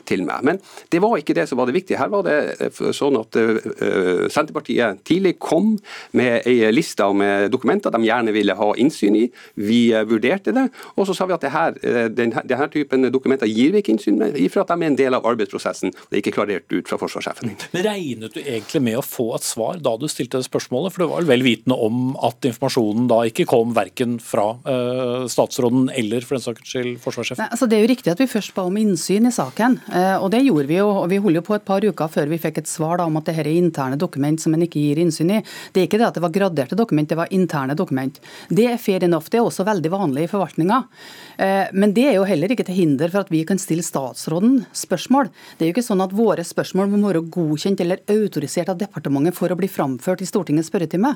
til meg. Men det var ikke det som var det viktige. Her var det eh, sånn at uh, Senterpartiet tidlig kom med ei liste med dokumenter de gjerne ville ha innsyn i. Vi vurderte det, og så sa vi at det her, den, denne typen dokumenter gir vi ikke innsyn med, for at de er en del av arbeidsprosessen. Det er ikke klarert ut fra forsvarssjefen. Men Regnet du egentlig med å få et svar da du stilte det spørsmålet? For du var vel vitende om at informasjonen da ikke kom verken fra statsråden eller for den saks skyld forsvarssjefen? altså det er jo riktig at vi først ba om innsyn i saken, og det gjorde vi jo. Og vi holder jo på et par uker før vi fikk et svar da, om at dette er interne dokument som en ikke gir innsyn i. Det er ikke det at det var graderte dokument, det var interne dokument. Det er fair enough. Det er også veldig vanlig i forvaltninga. Eh, men det er jo heller ikke til hinder for at vi kan stille statsråden spørsmål. Det er jo ikke sånn at våre spørsmål må være godkjent eller autorisert av departementet for å bli framført i Stortingets spørretime.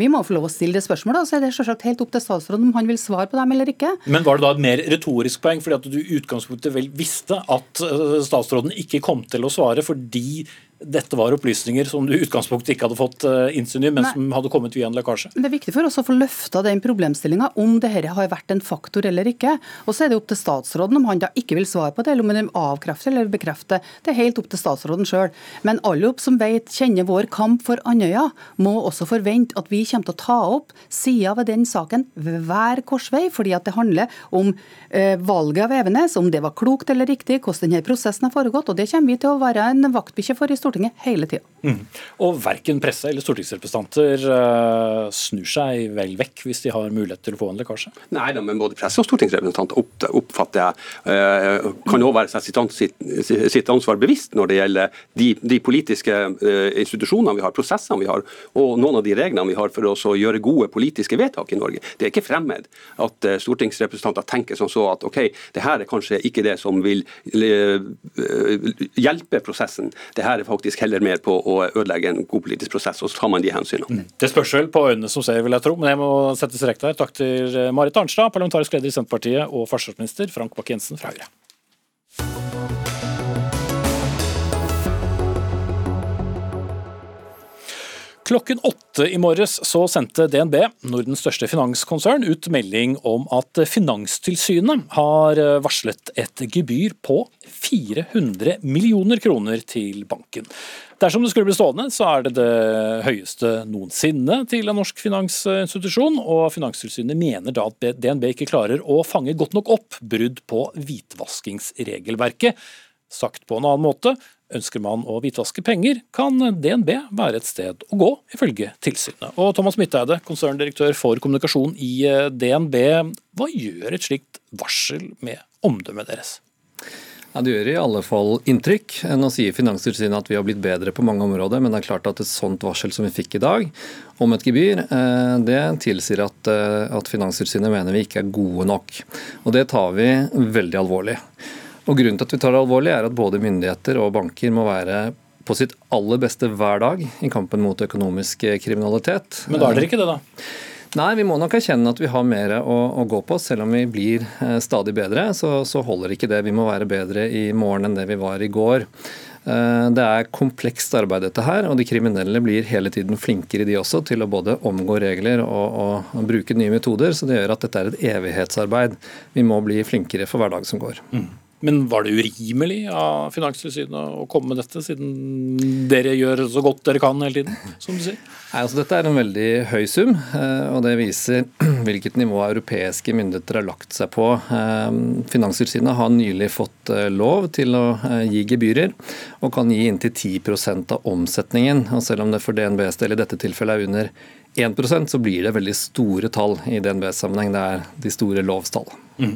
Vi må få lov å stille det spørsmålet, og så er det selvsagt helt opp til statsråden om han vil svare på dem eller ikke. Men var det da et mer retorisk poeng, fordi at du i utgangspunktet vel visste at eh, statsråden ikke kom til å svare fordi dette var opplysninger som du i utgangspunktet ikke hadde fått eh, innsyn i, men Nei. som hadde kommet via en lekkasje? Det er viktig for oss å få løfta den problemstillinga om dette har vært en faktor eller ikke. Og så er det opp til statsråden om han da ikke vil svare på det, eller om han avkrefter eller bekrefter. Det er helt opp til statsråden sjøl. Men alle opp som vet, kjenner vår kamp for Andøya, må også forvente at vi kommer til å ta opp sider ved den saken ved hver korsvei, fordi at det handler om eh, valget av Evenes, om det var klokt eller riktig, hvordan denne prosessen har foregått. og Det kommer vi til å være en vaktbikkje for i Stortinget Stortinget hele tida. Mm. Og verken presse eller stortingsrepresentanter uh, snur seg vel vekk hvis de har mulighet til å få en lekkasje? Nei da, men både presse og stortingsrepresentanter opp, oppfatter jeg uh, kan òg være seg sitt, sitt, sitt, ansvar bevisst når det gjelder de, de politiske uh, institusjonene vi har, prosessene vi har, og noen av de reglene vi har for å gjøre gode politiske vedtak i Norge. Det er ikke fremmed at stortingsrepresentanter tenker som så at OK, det her er kanskje ikke det som vil hjelpe prosessen. Det her er faktisk heller mer på å ødelegge en god politisk prosess, og så tar man de hensynene. Det spørs vel på øynene som ser, vil jeg tro. Men jeg må sette strek der. Takk til Marit Arnstad, parlamentarisk leder i Senterpartiet, og forsvarsminister Frank Bakke-Jensen fra Høyre. Klokken åtte i morges så sendte DNB, Nordens største finanskonsern, ut melding om at Finanstilsynet har varslet et gebyr på 400 millioner kroner til banken. Dersom det skulle bli stående, så er det det høyeste noensinne til en norsk finansinstitusjon, og Finanstilsynet mener da at DNB ikke klarer å fange godt nok opp brudd på hvitvaskingsregelverket. Sagt på en annen måte, Ønsker man å hvitvaske penger, kan DNB være et sted å gå, ifølge tilsynet. Og Thomas Midteide, konserndirektør for kommunikasjon i DNB, hva gjør et slikt varsel med omdømmet deres? Ja, Det gjør i alle fall inntrykk. Nå sier Finanstilsynet at vi har blitt bedre på mange områder, men det er klart at et sånt varsel som vi fikk i dag om et gebyr, det tilsier at, at Finanstilsynet mener vi ikke er gode nok. Og Det tar vi veldig alvorlig. Og Grunnen til at vi tar det alvorlig, er at både myndigheter og banker må være på sitt aller beste hver dag i kampen mot økonomisk kriminalitet. Men da er dere ikke det, da? Nei, vi må nok erkjenne at vi har mer å, å gå på. Selv om vi blir eh, stadig bedre, så, så, holder ikke det. Vi må være bedre i morgen enn det vi var i går. Eh, det er komplekst arbeid, dette her, og de kriminelle blir hele tiden flinkere de også til å både omgå regler og, og, og bruke nye metoder. Så det gjør at dette er et evighetsarbeid. Vi må bli flinkere for hver dag som går. Mm. Men var det urimelig av Finanstilsynet å komme med dette, siden dere gjør så godt dere kan hele tiden? som du sier? Nei, altså Dette er en veldig høy sum, eh, og det viser [clears throat] hvilket nivå europeiske myndigheter har lagt seg på. Eh, Finanstilsynet har nylig fått eh, lov til å gi gebyrer, og kan gi inntil 10% av omsetningen. Og Selv om det for DNBs del i dette tilfellet er under 1% så blir det veldig store tall i DNB-sammenheng. Det er de store lovstall. Mm.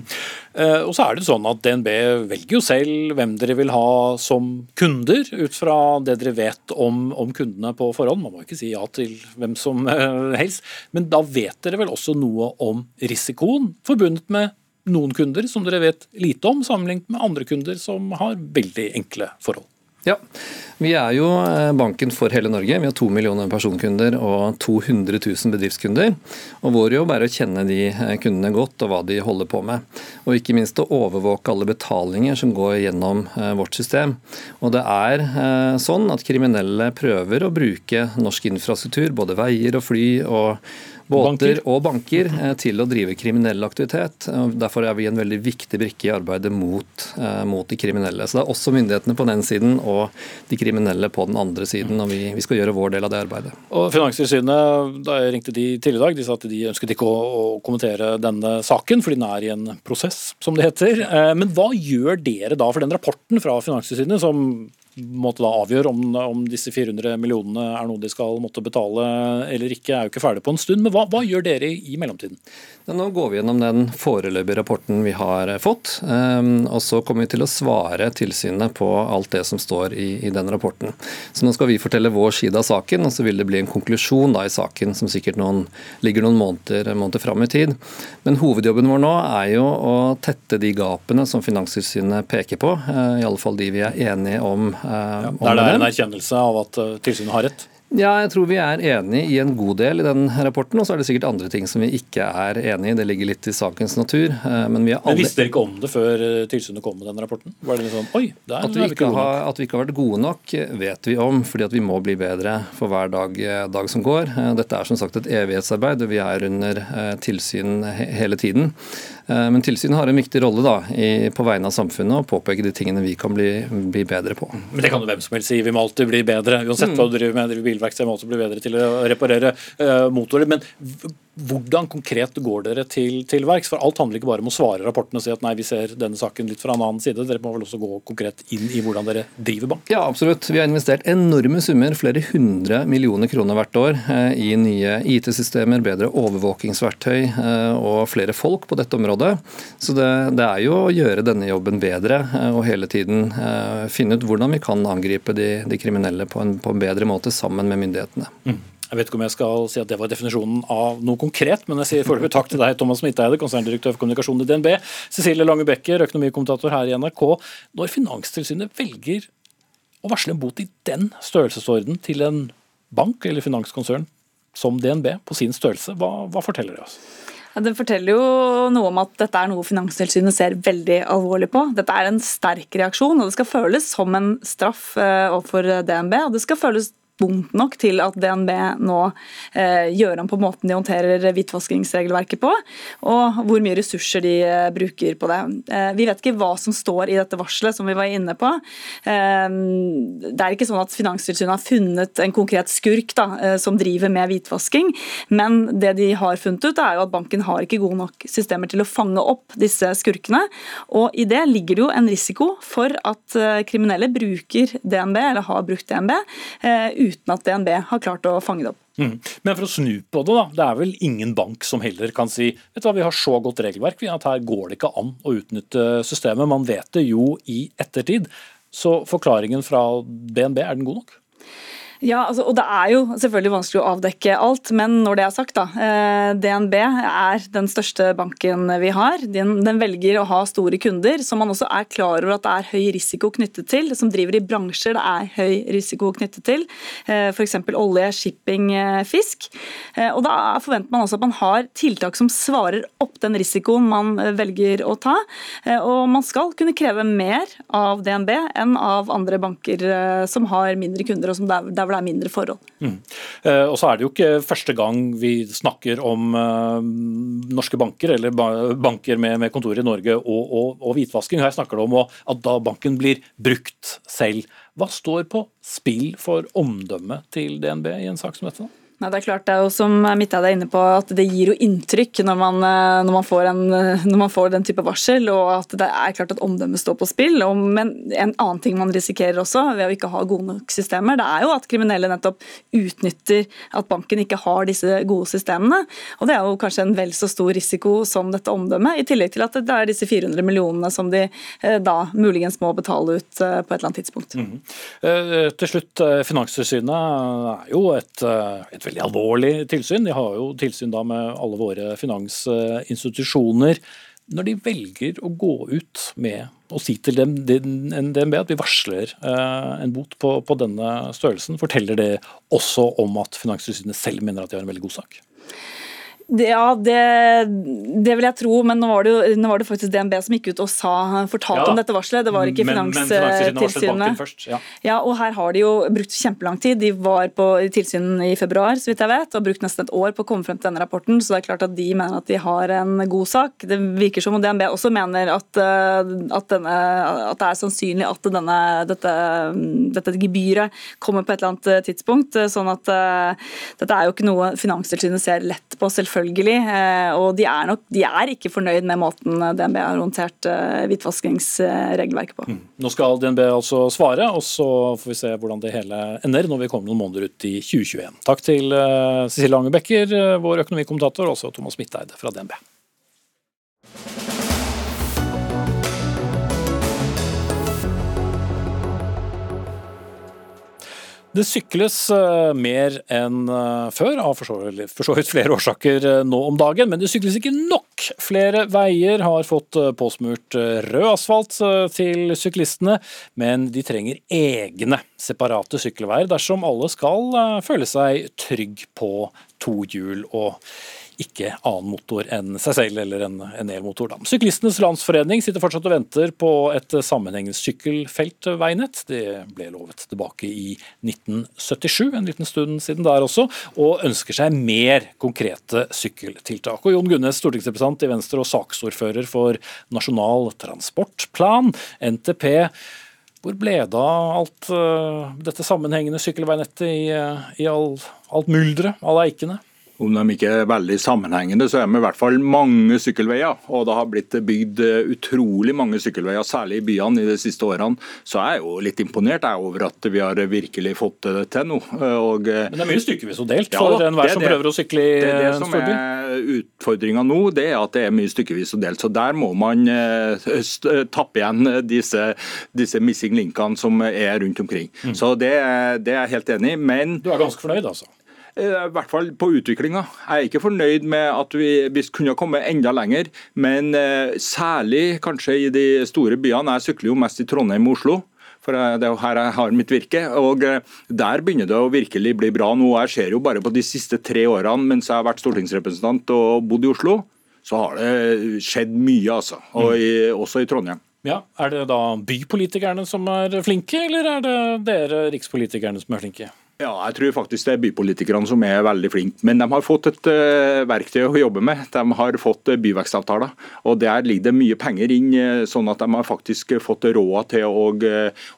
Eh, og så er det sånn at DNB velger jo selv hvem dere vil ha som kunder, ut fra det dere vet om, om kundene på forhånd. Man må ikke si ja til hvem som eh, helst. Men da vet dere vel også noe om risikoen forbundet med noen kunder som dere vet lite om, sammenlignet med andre kunder som har veldig enkle forhold. Ja, vi er jo eh, banken for hele Norge. Vi har to millioner personkunder og 200 000 bedriftskunder. Og Vår jobb er å kjenne de eh, kundene godt og hva de holder på med. Og ikke minst å overvåke alle betalinger som går gjennom eh, vårt system. Og det er sånn at kriminelle prøver å bruke norsk infrastruktur, både veier og fly og båter og banker eh, til å drive kriminell aktivitet. Derfor er vi en veldig viktig brikke i arbeidet mot, eh, mot, de kriminelle. Så det er også myndighetene på den siden og de kriminelle på den andre siden. og Vi, vi skal gjøre vår del av det arbeidet. Og Finanstilsynet, da jeg ringte de tidligere i dag, de sa at de ønsket ikke å, å kommentere denne saken, fordi den er i en prosess, som det heter. Eh, men hva gjør dere da for den rapporten fra Finanstilsynet, som måtte da avgjøre om, om, disse 400 millionene er noe de skal måtte betale eller ikke, er jo ikke ferdig på en stund. Men hva, hva gjør dere i mellomtiden? Nå går vi gjennom den foreløpige rapporten vi har fått. Ehm, og så kommer vi til å svare tilsynet på alt det som står i, i den rapporten. Så nå skal vi fortelle vår side av saken, og så vil det bli en konklusjon da i saken som sikkert noen, ligger noen måneder, måneder fram i tid. Men hovedjobben vår nå er jo å tette de gapene som Finanstilsynet peker på. Eh, I alle fall de vi er enige om ja, der det er en erkjennelse av at eh, tilsynet har rett? Ja, jeg tror vi er enig i en god del i den rapporten. Og så er det sikkert andre ting som vi ikke er enig i. Det ligger litt i sakens natur. Eh, men, vi aldri... men visste dere ikke om det før eh, tilsynet kom med den rapporten? Var det sånn, oi, der at vi, ikke har, at vi ikke har vært gode nok, vet vi om. fordi at vi må bli bedre for hver dag, dag som går. Dette er som sagt et evighetsarbeid, og vi er under tilsyn hele tiden. Men tilsynet har en viktig rolle da, i, på vegne av samfunnet å påpeke de tingene vi kan bli, bli, bedre på. Men det kan jo hvem som helst si. Vi må alltid bli bedre. Uansett hva du driver med. driver Bilverksted må også bli bedre til å reparere uh, motorer. Men hvordan konkret går dere til, til verks? For alt handler ikke bare om å svare rapporten og si at nei, vi ser denne saken litt fra en annen side. Dere må vel også gå konkret inn i hvordan dere driver bank? Ja, absolutt. Vi har investert enorme summer, flere hundre millioner kroner hvert år, eh, i nye IT-systemer, bedre overvåkingsverktøy eh, og flere folk på dette området. Så det, det, er jo å gjøre denne jobben bedre eh, og hele tiden finne ut hvordan vi kan angripe de, de kriminelle på en, på en, bedre måte sammen med myndighetene. Mm. Jeg vet ikke om jeg skal si at det var definisjonen av noe konkret, men jeg sier foreløpig takk til deg, Thomas Midteide, konserndirektør for kommunikasjon i DNB, Cecilie Lange Becker, økonomikommentator her i NRK. Når Finanstilsynet velger Å varsle en bot i den størrelsesorden til en bank eller finanskonsern som DNB på sin størrelse, hva, hva forteller det oss? Ja, det forteller jo noe om at dette er noe Finanstilsynet ser veldig alvorlig på. Dette er en sterk reaksjon, og det skal føles som en straff eh, overfor DNB. og det skal føles vondt nok til at DNB nå eh, gjør om på måten de håndterer hvitvaskingsregelverket på, og hvor mye ressurser de eh, bruker på det. Eh, vi vet ikke hva som står i dette varselet, som vi var inne på. Eh, det er ikke sånn at Finanstilsynet har funnet en konkret skurk da, eh, som driver med hvitvasking, men det de har funnet ut, er jo at banken har ikke gode nok systemer til å fange opp disse skurkene. Og i det ligger det jo en risiko for at eh, kriminelle bruker DNB, eller har brukt DNB, uten at DNB har klart å fange det opp. Mm. Men for å snu på det, da. Det er vel ingen bank som heller kan si vet du hva, vi har så godt regelverk at her går det ikke an å utnytte systemet. Man vet det jo i ettertid. Så forklaringen fra DNB, er den god nok? Ja, altså, og Det er jo selvfølgelig vanskelig å avdekke alt, men når det er sagt, da. Eh, DNB er den største banken vi har. Den, den, velger å ha store kunder, som man også er klar over at det er høy risiko knyttet til. Som driver i bransjer det er høy risiko knyttet til. Eh, F.eks. olje, shipping, eh, fisk. Og Da forventer man også at man har tiltak som svarer opp den risikoen man velger å ta. Og man skal kunne kreve mer av DNB enn av andre banker som har mindre kunder og som der, der det er mindre forhold. Mm. Eh, og så er det jo ikke første gang vi snakker om eh, norske banker, eller banker med, med kontor i Norge og, og, og, hvitvasking. Her snakker det om at da banken blir brukt selv. Hva står på spill for omdømmet til DNB i en sak som dette? Nei, det er klart, det er jo som Midtheid er inne på, at det gir jo inntrykk når man, eh, når man, en, når man får, den type varsel, og at det er klart at omdømmet står på spill. Og, men en annen ting man risikerer også ved å ikke ha gode nok systemer, det er jo at kriminelle nettopp utnytter at banken ikke har disse gode systemene. Og det er jo kanskje en vel så stor risiko som dette omdømmet, i tillegg til at det er disse 400 millionene som de eh, da muligens må betale ut eh, på et eller annet tidspunkt. Mm -hmm. Til slutt, Finanstilsynet er jo et, et veldig veldig alvorlig tilsyn. De har jo tilsyn da med alle våre finansinstitusjoner. Når de velger å gå ut med å si til dem, DNB at vi varsler eh, en bot på, på denne størrelsen, forteller det også om at Finanstilsynet selv mener at de har en veldig god sak? Ja, det, det, vil jeg tro, men nå var, det, nå var, det, faktisk DNB som gikk ut og sa, fortalte ja, om dette varselet. Det var ikke Finanstilsynet. Ja. ja, og her har de jo brukt kjempelang tid. De var på tilsyn i februar, så vidt jeg vet, og brukt nesten et år på å komme frem til denne rapporten. Så det er klart at de mener at de har en god sak. Det virker som om DNB også mener at, eh, at, denne, at det er sannsynlig at denne, dette, dette, gebyret kommer på et eller annet tidspunkt. Sånn at uh, dette er jo ikke noe Finanstilsynet ser lett på. selvfølgelig selvfølgelig. Eh, og de er, nok, de er ikke fornøyd med måten DNB har håndtert eh, hvitvaskingsregelverket på. Mm. Nå skal DNB altså svare, og så får vi se hvordan det hele ender når vi kommer noen måneder ut i 2021. Takk til eh, Cecilie Lange Bekker, vår økonomikommentator, og også Thomas Midteide fra DNB. Det sykles eh, mer enn eh, før, av for så vidt flere årsaker eh, nå om dagen. Men det sykles ikke nok. Flere veier har fått påsmurt rød asfalt til syklistene, men de trenger egne separate sykkelveier dersom alle skal føle seg trygg på to hjul og ikke annen motor enn seg selv eller en, en elmotor. Da. Syklistenes Landsforening sitter fortsatt og venter på et sammenhengende sykkelfeltveinett. Det ble lovet tilbake i 1977, en liten stund siden der også, og ønsker seg mer konkrete sykkeltiltak. Og Jon Gunnes, stortingsrepresentant i Venstre og saksordfører for Nasjonal transportplan, NTP. Hvor ble av alt uh, dette sammenhengende sykkelveinettet i, uh, i all, alt mylderet, alle eikene? Om de ikke er veldig sammenhengende, så er de i hvert fall mange sykkelveier. Og det har blitt bygd eh, utrolig mange sykkelveier, særlig i byene i de siste årene. Så jeg er jo litt imponert jeg, over at vi har virkelig fått det til nå. Og, eh, Men det er mye stykkevis og delt for ja, enhver som prøver å sykle i det, det en storby? Det som er utfordringa nå, det er at det er mye stykkevis og delt. Så der må man tappe igjen disse, disse missing linkene som er rundt omkring. Mm. Så det, det er jeg helt enig i. Men Du er ganske fornøyd, altså? Eh, I hvert fall på utviklinga. Jeg er ikke fornøyd med at vi, vi kunne kommet enda lenger, men eh, særlig kanskje i de store byene. Jeg sykler jo mest i Trondheim og Oslo. For det er jo her jeg har mitt virke. og eh, Der begynner det å virkelig bli bra nå. Jeg ser jo bare på de siste tre årene mens jeg har vært stortingsrepresentant og bodd i Oslo, så har det skjedd mye, altså. Og i, også i Trondheim. Ja, Er det da bypolitikerne som er flinke, eller er det dere rikspolitikerne som er flinke? Ja, jeg tror faktisk det er bypolitikerne som er veldig flinke. Men de har fått et uh, verktøy å jobbe med. De har fått uh, byvekstavtaler. og Der ligger det mye penger inn, uh, sånn at de har faktisk fått råd til å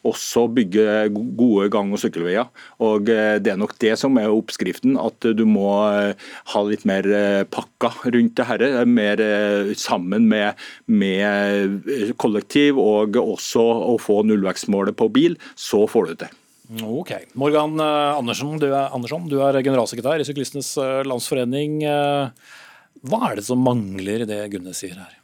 også bygge gode gang- og sykkelveier. Og Det er nok det som er oppskriften, at du må ha litt mer pakka rundt det dette. Mer sammen med, med kollektiv og også å få nullvekstmålet på bil. Så får du det til. Ok. Morgan eh, Andersen, du er, Andersson, du er generalsekretær i Syklistenes eh, landsforening. Eh, hva er det som mangler i det Gunnes sier her?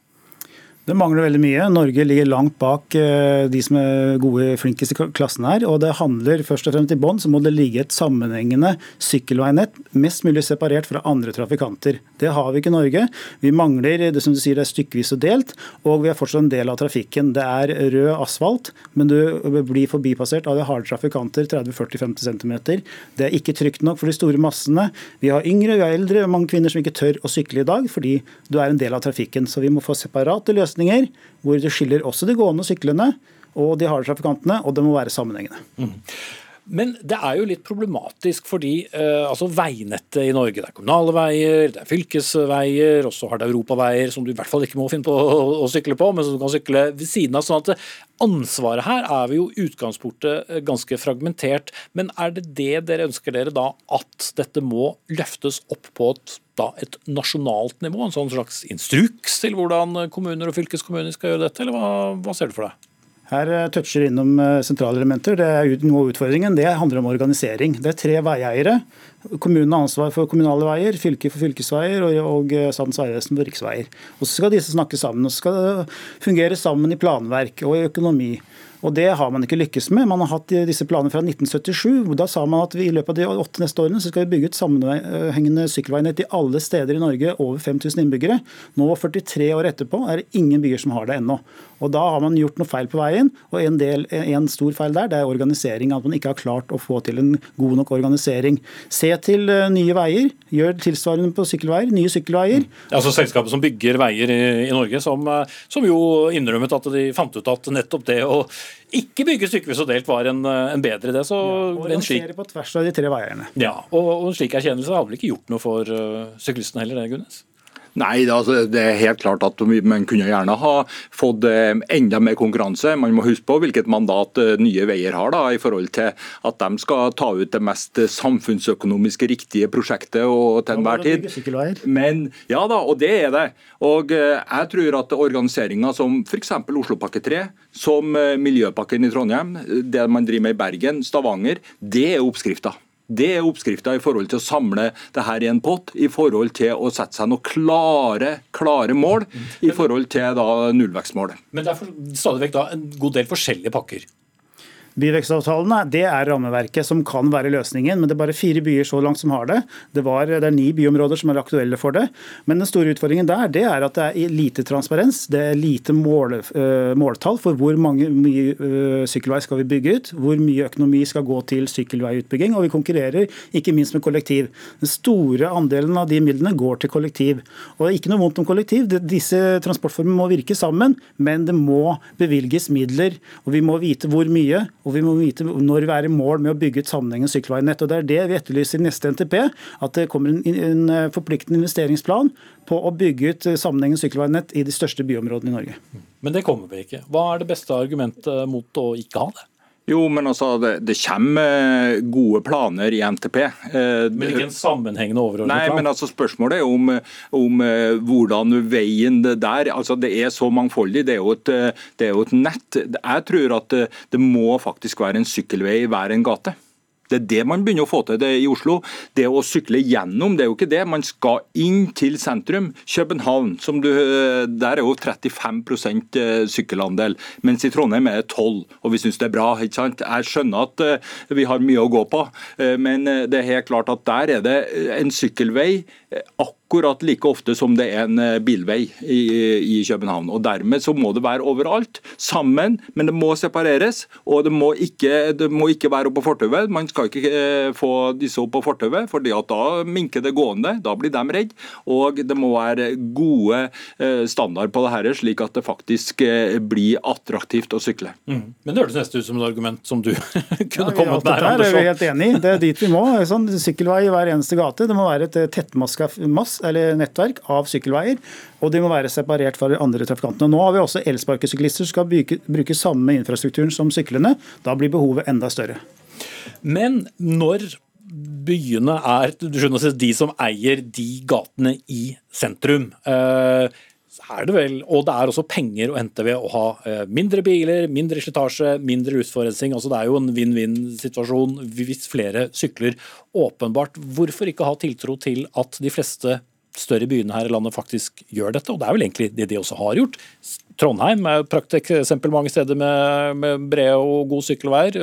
Det mangler veldig mye. Norge ligger langt bak eh, de som er gode, flinkest i klassen her. og Det handler først og fremst i bånn så må det ligge et sammenhengende sykkelveinett, mest mulig separert fra andre trafikanter. Det har vi ikke i Norge. Vi mangler det som du sier, det er stykkevis og delt, og vi er fortsatt en del av trafikken. Det er rød asfalt, men du blir forbipassert av de harde trafikanter 30-40-50 cm. Det er ikke trygt nok for de store massene. Vi har yngre, vi har eldre, mange kvinner som ikke tør å sykle i dag fordi du er en del av trafikken. Så vi må få separate løsninger løsninger hvor det skiller også de gående og syklende og de harde trafikantene, og det må være sammenhengende. Mm. Men det er jo litt problematisk fordi eh, altså veinettet i Norge, det er kommunale veier, det er fylkesveier, og så har det europaveier som du i hvert fall ikke må finne på å, å sykle på, men som du kan sykle ved siden av. sånn at Ansvaret her er jo utgangspunktet eh, ganske fragmentert. Men er det det dere ønsker dere da, at dette må løftes opp på et, da, et nasjonalt nivå? En sånn slags instruks til hvordan kommuner og fylkeskommuner skal gjøre dette, eller hva, hva ser du for deg? Her eh, toucher innom eh, sentrale elementer. Det er Noe av utfordringen det handler om organisering. Det er tre veieiere. Kommunen har ansvar for kommunale veier, fylket for fylkesveier og, og eh, Statens vegvesen for riksveier. Og Så skal disse snakke sammen. og så skal fungere sammen i planverk og i økonomi. Og Det har man ikke lykkes med. Man har hatt disse planene fra 1977. Da sa man at vi i løpet av de åtte neste årene så skal vi bygge ut sammenhengende sykkelveinett i alle steder i Norge over 5000 innbyggere. Nå, 43 år etterpå, er det ingen byer som har det ennå. Og Da har man gjort noe feil på veien. og En, del, en stor feil der det er organisering. At man ikke har klart å få til en god nok organisering. Se til eh, Nye Veier. Gjør tilsvarende på sykkelveier. Nye sykkelveier. Mm. Altså Selskapet som bygger veier i, i Norge, som, eh, som, jo innrømmet at de fant ut at nettopp det å ikke bygge stykkevis og delt var en, en bedre idé. Så ja, og slik, på tvers av de tre veierne. Ja, og, og en slik erkjennelse hadde vel ikke gjort noe for uh, syklistene heller, det, Gunnes? Nei, altså, det er helt klart at man kunne gjerne ha fått eh, enda mer konkurranse. Man må huske på hvilket mandat eh, Nye Veier har da, i forhold til at de skal ta ut det mest samfunnsøkonomisk riktige prosjektet og til enhver tid. Men, ja da, og det er det. Og eh, jeg tror at organiseringa som f.eks. Oslopakke 3, som Miljøpakken i Trondheim, det man driver med i Bergen, Stavanger, det er oppskrifta. Det er oppskrifta i forhold til å samle det her i en pott, i forhold til å sette seg noen klare, klare mål i forhold til da nullvekstmålet. Men det er stadig vekk da en god del forskjellige pakker? Byvekstavtalene det er rammeverket som kan være løsningen, men det er bare fire byer så langt som har det. Det, var, det er ni byområder som er aktuelle for det. Men den store utfordringen der det er at det er lite transparens. Det er lite mål, uh, måltall for hvor mange, mye uh, sykkelvei skal vi bygge ut, hvor mye økonomi skal gå til sykkelveiutbygging, og vi konkurrerer ikke minst med kollektiv. Den store andelen av de midlene går til kollektiv. Og det er ikke noe vondt om kollektiv. Disse transportformene må virke sammen, men det må bevilges midler, og vi må vite hvor mye og vi må vite når vi er i mål med å bygge et sammenhengende sykkelveinett. og Det er det vi etterlyser i neste NTP. At det kommer en, eh, forpliktende investeringsplan på å bygge ut eh, sammenhengende sykkelveinett i de største byområdene i Norge. Men det kommer vi ikke. Hva er det beste argumentet mot å ikke ha det? Jo, men altså, det, det, kommer gode planer i NTP. Eh, men ikke en sammenhengende overordnet plan? Nei, men altså Spørsmålet er om, om eh, hvordan veien der altså Det er så mangfoldig. Det er, jo et, det er jo et nett. Jeg tror at det, det må faktisk være en sykkelvei i hver en gate. Det er det man begynner å få til det i Oslo. Det å sykle gjennom, det er jo ikke det. Man skal inn til sentrum. København, du, der er jo 35 eh, sykkelandel, mens i Trondheim er det 12 og vi syns det er bra. ikke sant? Jeg skjønner at eh, vi har mye å gå på, eh, men det er helt klart at der er det en sykkelvei akkurat like ofte som det er en eh, bilvei i, i København. og Dermed så må det være overalt, sammen, men det må separeres. Og det må ikke, det må ikke være oppe på fortauet. Man skal ikke eh, få disse opp på fortauet, for da minker det gående. Da blir de redde. Og det må være gode eh, standard på det her, slik at det faktisk blir attraktivt å sykle. Mm. Men det hørtes nesten ut som et argument som du [laughs] kunne ja, kommet med. Det er vi helt enig i. Det er dit vi må. Sånn, sykkelvei i hver eneste gate. Det må være et tettmaska nettverk av sykkelveier. Og de må være separert fra de andre trafikantene. Nå har vi også elsparkesyklister som skal bruke, bruke samme infrastrukturen som syklene. Da blir behovet enda større. Men når byene er de som eier de gatene i sentrum. Er det vel, og det er også penger å hente ved å ha eh, mindre biler, mindre slitasje, mindre luftforurensning. Altså det er jo en vinn-vinn-situasjon hvis flere sykler. Åpenbart. Hvorfor ikke ha tiltro til at de fleste større byene her i landet faktisk gjør dette? Og det er vel egentlig det de også har gjort. Trondheim er prakteksempel mange steder med, med brede og gode sykkelveier.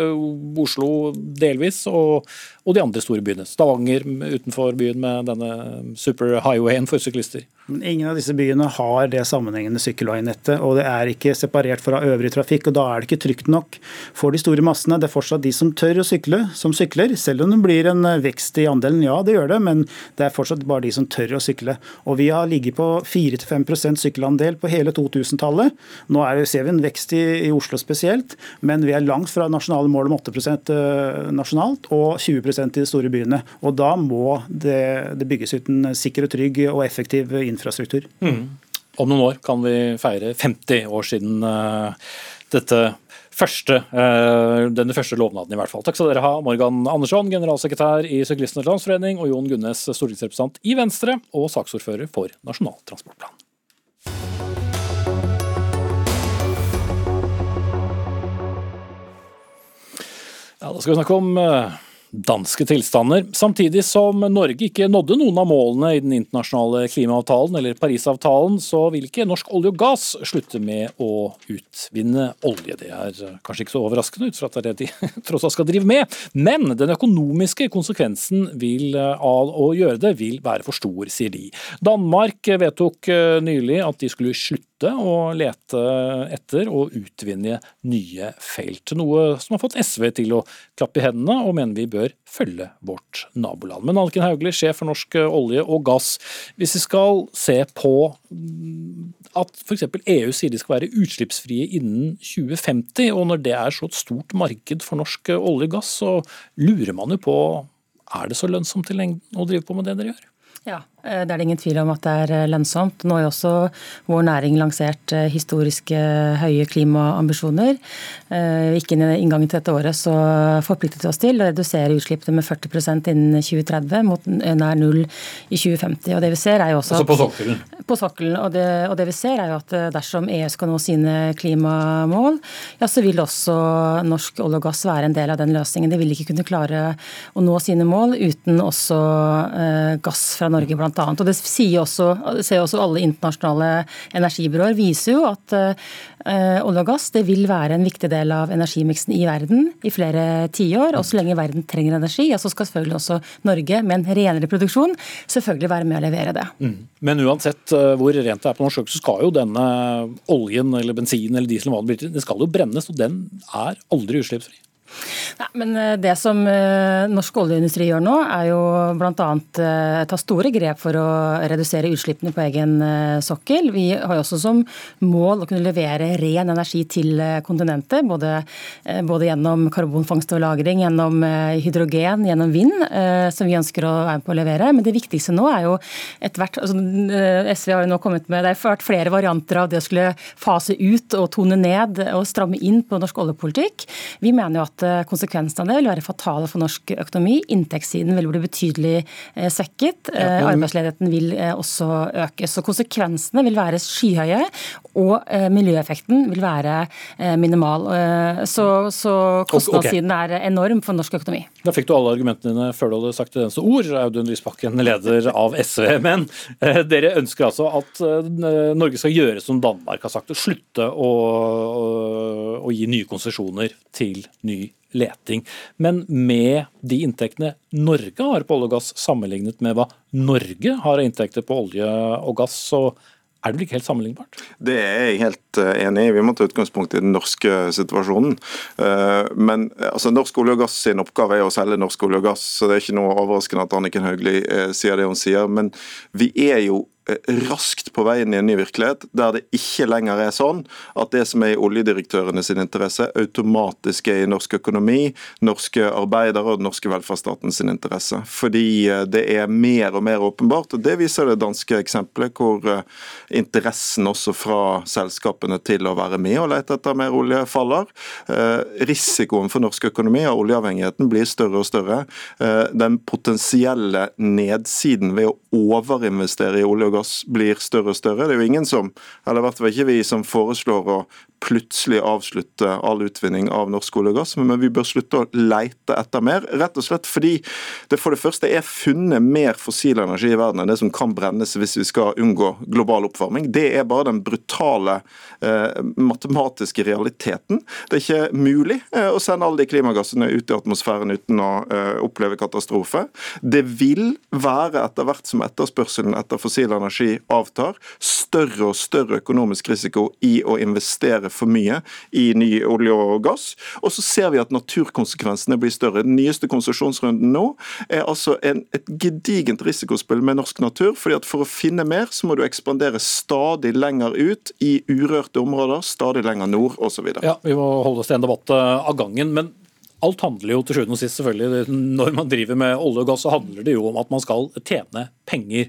Oslo delvis, og, og, de andre store byene. Stavanger utenfor byen med denne superhighwayen for syklister. Men Ingen av disse byene har det sammenhengende sykkelveinettet, og det er ikke separert fra øvrig trafikk. og Da er det ikke trygt nok for de store massene. Det er fortsatt de som tør å sykle, som sykler. Selv om det blir en vekst i andelen, ja det gjør det, men det er fortsatt bare de som tør å sykle. Og Vi har ligget på 4-5% sykkelandel på hele 2000-tallet. Nå er, ser vi en vekst i, i, Oslo spesielt, men vi er langt fra nasjonale mål om 8 eh, nasjonalt og 20% i de store byene. Og Da må det, det bygges ut en sikker og trygg og effektiv infrastruktur. Mm. Om noen år kan vi feire 50 år siden uh, dette første, uh, denne første lovnaden, i hvert fall. Takk skal dere ha, Morgan Andersson, generalsekretær i Syklistenes Landsforening, og Jon Gunnes, stortingsrepresentant i Venstre og saksordfører for Nasjonal transportplan. Ja, Da skal vi snakke om eh, danske tilstander. Samtidig som Norge ikke nådde noen av målene i den internasjonale klimaavtalen eller Parisavtalen, så vil ikke norsk olje og gass slutte med å utvinne olje. Det er kanskje ikke så overraskende ut fra at det er det de [laughs] tross alt skal drive med. Men den økonomiske konsekvensen vil, av å gjøre det vil være for stor, sier de. Danmark vedtok eh, nylig at de skulle slutte å lete etter og utvinne nye felt. Noe som har fått SV til å klappe i hendene, og mener vi bør bør følge vårt naboland. Men Anniken Hauglie, sjef for Norsk olje og gass. Hvis vi skal se på mm, at f.eks. EU sier de skal være utslippsfrie innen 2050, og når det er så et stort marked for norsk olje og gass, så lurer man jo på er det så lønnsomt i lengden å drive på med det dere gjør? Ja, Eh, det er det ingen tvil om at det er eh, lønnsomt. Nå har også vår næring lansert eh, historiske høye klimaambisjoner. Ikke innen inngangen til dette året så forpliktet vi oss til å redusere utslippene med 40% innen 2030, mot nær null i 2050. Og det vi ser er jo også altså på sokkelen? På sokkelen. Og det, og det vi ser er jo at dersom EU skal nå sine klimamål, ja så vil også norsk olje og gass være en del av den løsningen. De vil ikke kunne klare å nå sine mål uten også gass fra Norge, blant bl.a. Og det sier også, ser også alle internasjonale energibyråer viser jo at uh, olje og gass det vil være en viktig del av energimiksen i verden i flere tiår. Og så lenge verden trenger energi, så skal selvfølgelig også Norge med en renere produksjon selvfølgelig være med å levere det. Mm. Men uansett uh, hvor rent det er på norsk sokkel, så skal jo denne oljen eller bensin eller diesel den skal jo brennes, og den er aldri utslippsfri. Nei, men eh, Det som eh, norsk oljeindustri gjør nå, er jo bl.a. Eh, ta store grep for å redusere utslippene på egen sokkel. Vi har jo også som mål å kunne levere ren energi til kontinentet. Både, både gjennom karbonfangst og -lagring, gjennom hydrogen, gjennom vind, som vi ønsker å være med på å levere. Men det viktigste nå er jo etter hvert altså, SV har jo nå kommet med det har vært flere varianter av det å skulle fase ut og tone ned og stramme inn på norsk oljepolitikk. Vi mener jo at Eh, konsekvensene av det vil være fatale for norsk økonomi. Inntektssiden vil bli betydelig eh, svekket. Eh, arbeidsledigheten vil også øke. Så konsekvensene vil være skyhøye, og miljøeffekten vil være minimal. Så, så kostnadssiden er enorm for norsk økonomi. Da fikk du alle argumentene dine før du hadde sagt det eneste ord, Audun Lysbakken, leder av SV. [laughs] Men dere ønsker altså at Norge skal gjøre som Danmark har sagt, og slutte å, å, å gi nye konsesjoner til ny leting. Men med de inntektene Norge har på olje og gass, sammenlignet med hva Norge har av inntekter på olje og gass, så er det vel ikke helt sammenlignbart? Det er jeg helt eh, enig i. Vi må ta utgangspunkt i den norske situasjonen. Eh, men altså, Norsk olje og gass sin oppgave er å selge norsk olje og gass, så det er ikke noe overraskende at Anniken Hauglie eh, sier det hun sier. Men vi er jo raskt på vei inn i en ny virkelighet, der det ikke lenger er sånn at det som er i oljedirektørene sin interesse, automatisk er i norsk økonomi, norske arbeidere og den norske velferdsstaten sin interesse. Fordi eh, det er mer og mer åpenbart, og det viser det danske eksempelet, hvor eh, interessen også fra selskapene til å være med og lete etter mer olje faller. Eh, risikoen for norsk økonomi av oljeavhengigheten blir større og større. Den potensielle nedsiden ved å overinvestere i olje og gass blir større og større. Det er jo ingen som, eller i hvert fall ikke vi, som foreslår å plutselig avslutte all utvinning av norsk olje og gass, men vi bør slutte å leite etter mer. Rett og slett fordi det for det første er funnet mer fossil energi i verden enn det som kan brennes hvis vi skal unngå global oppvarming. Det er bare den brutale eh, matematiske realiteten. Det er ikke mulig eh, å sende alle de klimagassene ut i atmosfæren uten å eh, oppleve katastrofe. Det vil være etter hvert som etterspørselen etter fossil energi avtar, større og større økonomisk risiko i å investere for mye i ny olje og gass. Og så ser vi at naturkonsekvensene blir større. Den nyeste konsesjonsrunden nå er altså en, et gedigent risikospill med norsk natur. fordi at For å finne mer så må du ekspandere stadig lenger ut i urørte områder, stadig lenger nord osv. Ja, vi må holde oss til en debatt eh, av gangen. men Alt handler jo til sjuende og sist selvfølgelig, Når man driver med olje og gass, så handler det jo om at man skal tjene penger.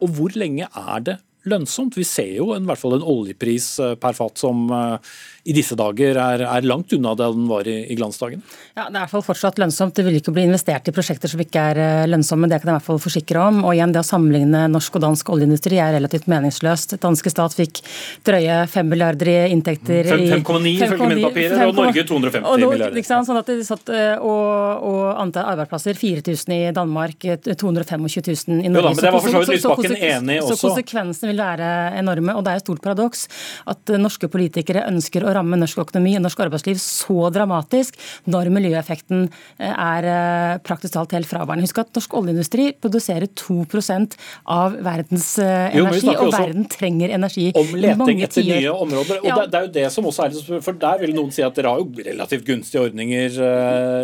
Og hvor lenge er det lønnsomt. Vi ser jo en, i hvert fall en oljepris eh, per fat som eh, i disse dager er, er langt unna det den var i, i glansdagen. Ja, Det er i hvert fall fortsatt lønnsomt. Det vil ikke bli investert i prosjekter som ikke er eh, lønnsomme, det kan jeg i hvert fall forsikre om. Og igjen, Det å sammenligne norsk og dansk oljeindustri er relativt meningsløst. Danske stat fikk drøye 5 milliarder i inntekter 5,9 ifølge mine papirer, og Norge 250 og, milliarder. Ikke sant, sånn at det satt, og, og antall arbeidsplasser 4000 i Danmark, 225 000 i Norge. Jo da, men det var for så vidt Lysbakken enig også. Så konsekvensene vil være enorme. Og det er et stort paradoks at norske politikere ønsker å ramme norsk økonomi og norsk arbeidsliv så dramatisk når miljøeffekten eh, er eh, praktisk talt helt fraværende. Husk at norsk oljeindustri produserer 2% av verdens energi, energi, og verden trenger energi om leting etter tider. nye områder. og ja. det, er jo det som også er For der vil noen si at dere har jo relativt gunstige ordninger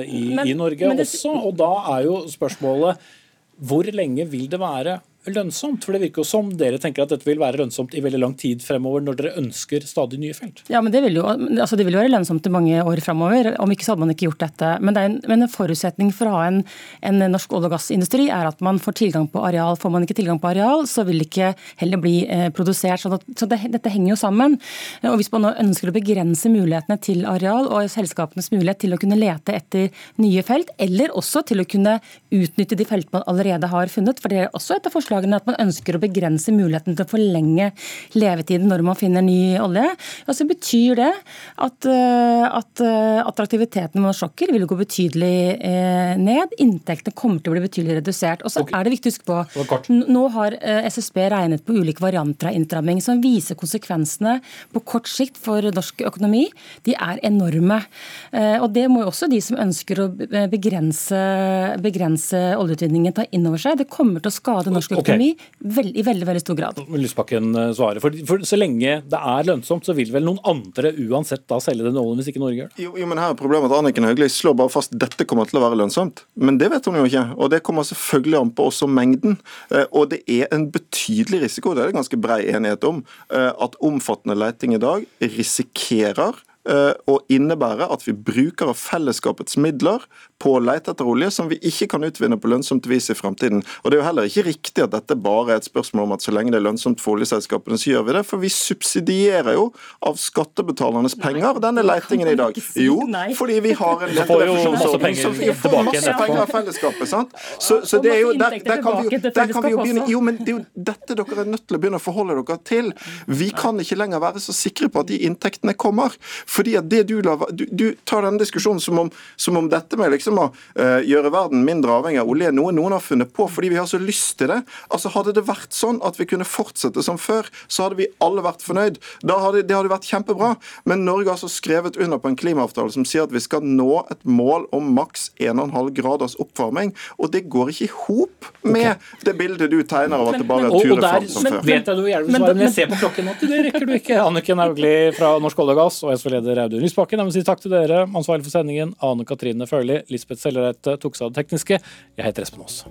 i, men, i Norge det, også, og da er jo spørsmålet hvor lenge vil det være lønnsomt? For det virker jo som dere tenker at dette vil være lønnsomt i veldig lang tid fremover, når dere ønsker stadig nye felt. Ja, men Det vil jo altså det vil være lønnsomt i mange år fremover. Om ikke så hadde man ikke gjort dette. Men, det en, men en, forutsetning for å ha en, en norsk olje- og gassindustri er at man får tilgang på areal. Får man ikke tilgang på areal, så vil det ikke heller bli eh, produsert. Så, så det, dette henger jo sammen. Og Hvis man nå ønsker å begrense mulighetene til areal og selskapenes mulighet til å kunne lete etter nye felt, eller også til å kunne utnytte de feltene man allerede har funnet, for det er også et av forslagene at man ønsker å begrense muligheten til å forlenge levetiden når man finner ny olje, ja, så betyr det at, eh, at eh, attraktiviteten med sjokker vil gå betydelig eh, ned. Inntektene kommer til å bli betydelig redusert. Og så okay. er det viktig å huske på Nå har SSB regnet på ulike varianter av inntramming som viser konsekvensene på kort sikt for norsk økonomi. De er enorme. Og Det må jo også de som ønsker å begrense, begrense oljeutvinningen, ta inn over seg. Det kommer til å skade norsk økonomi. Økonomi okay. i veldig veldig stor grad. Lysbakken eh, svarer. For, for, Så lenge det er lønnsomt, så vil vel noen andre uansett da selge den oljen, hvis ikke Norge gjør det? Jo, jo, men her er problemet at Anniken Hauglie slår bare fast dette kommer til å være lønnsomt. Men det vet hun jo ikke. Og det kommer selvfølgelig an på også mengden. Eh, og det er en betydelig risiko, det er det ganske brei enighet om, eh, at omfattende leiting i dag risikerer og innebærer at vi bruker av fellesskapets midler på å lete etter olje som vi ikke kan utvinne på lønnsomt vis i fremtiden. Og Det er jo heller ikke riktig at dette bare er et spørsmål om at så lenge det er lønnsomt for oljeselskapene, så gjør vi det. For vi subsidierer jo av skattebetalernes penger denne leitingen i dag. Jo, fordi vi har en [laughs] leterefusjonsordning som vi får masse penger av fellesskapet. sant? Så, så det er jo, der, der, kan vi, der kan vi jo begynne Jo, men det er jo dette dere er nødt til å begynne å forholde dere til. Vi kan ikke lenger være så sikre på at de inntektene kommer. Fordi at det Du la, du, du tar denne diskusjonen som om, som om dette med liksom å uh, gjøre verden mindre avhengig av olje noe noen har funnet på fordi vi har så lyst til det. Altså Hadde det vært sånn at vi kunne fortsette som før, så hadde vi alle vært fornøyd. Da hadde, det hadde vært kjempebra. Men Norge har altså skrevet under på en klimaavtale som sier at vi skal nå et mål om maks 1,5 graders oppvarming. Og det går ikke i hop med okay. det bildet du tegner av at det bare er ture fram som før. Vet jeg du gjerne vil svare, men jeg ser på klokken at det rekker du ikke. Anniken Hauglie fra Norsk olje og gass og SV-leder Audun Lysbakken. Jeg må si takk til dere, ansvarlig for sendingen Ane Katrine Førli, Lisbeth Sellereite tok seg av det tekniske. Jeg heter Espen Aas.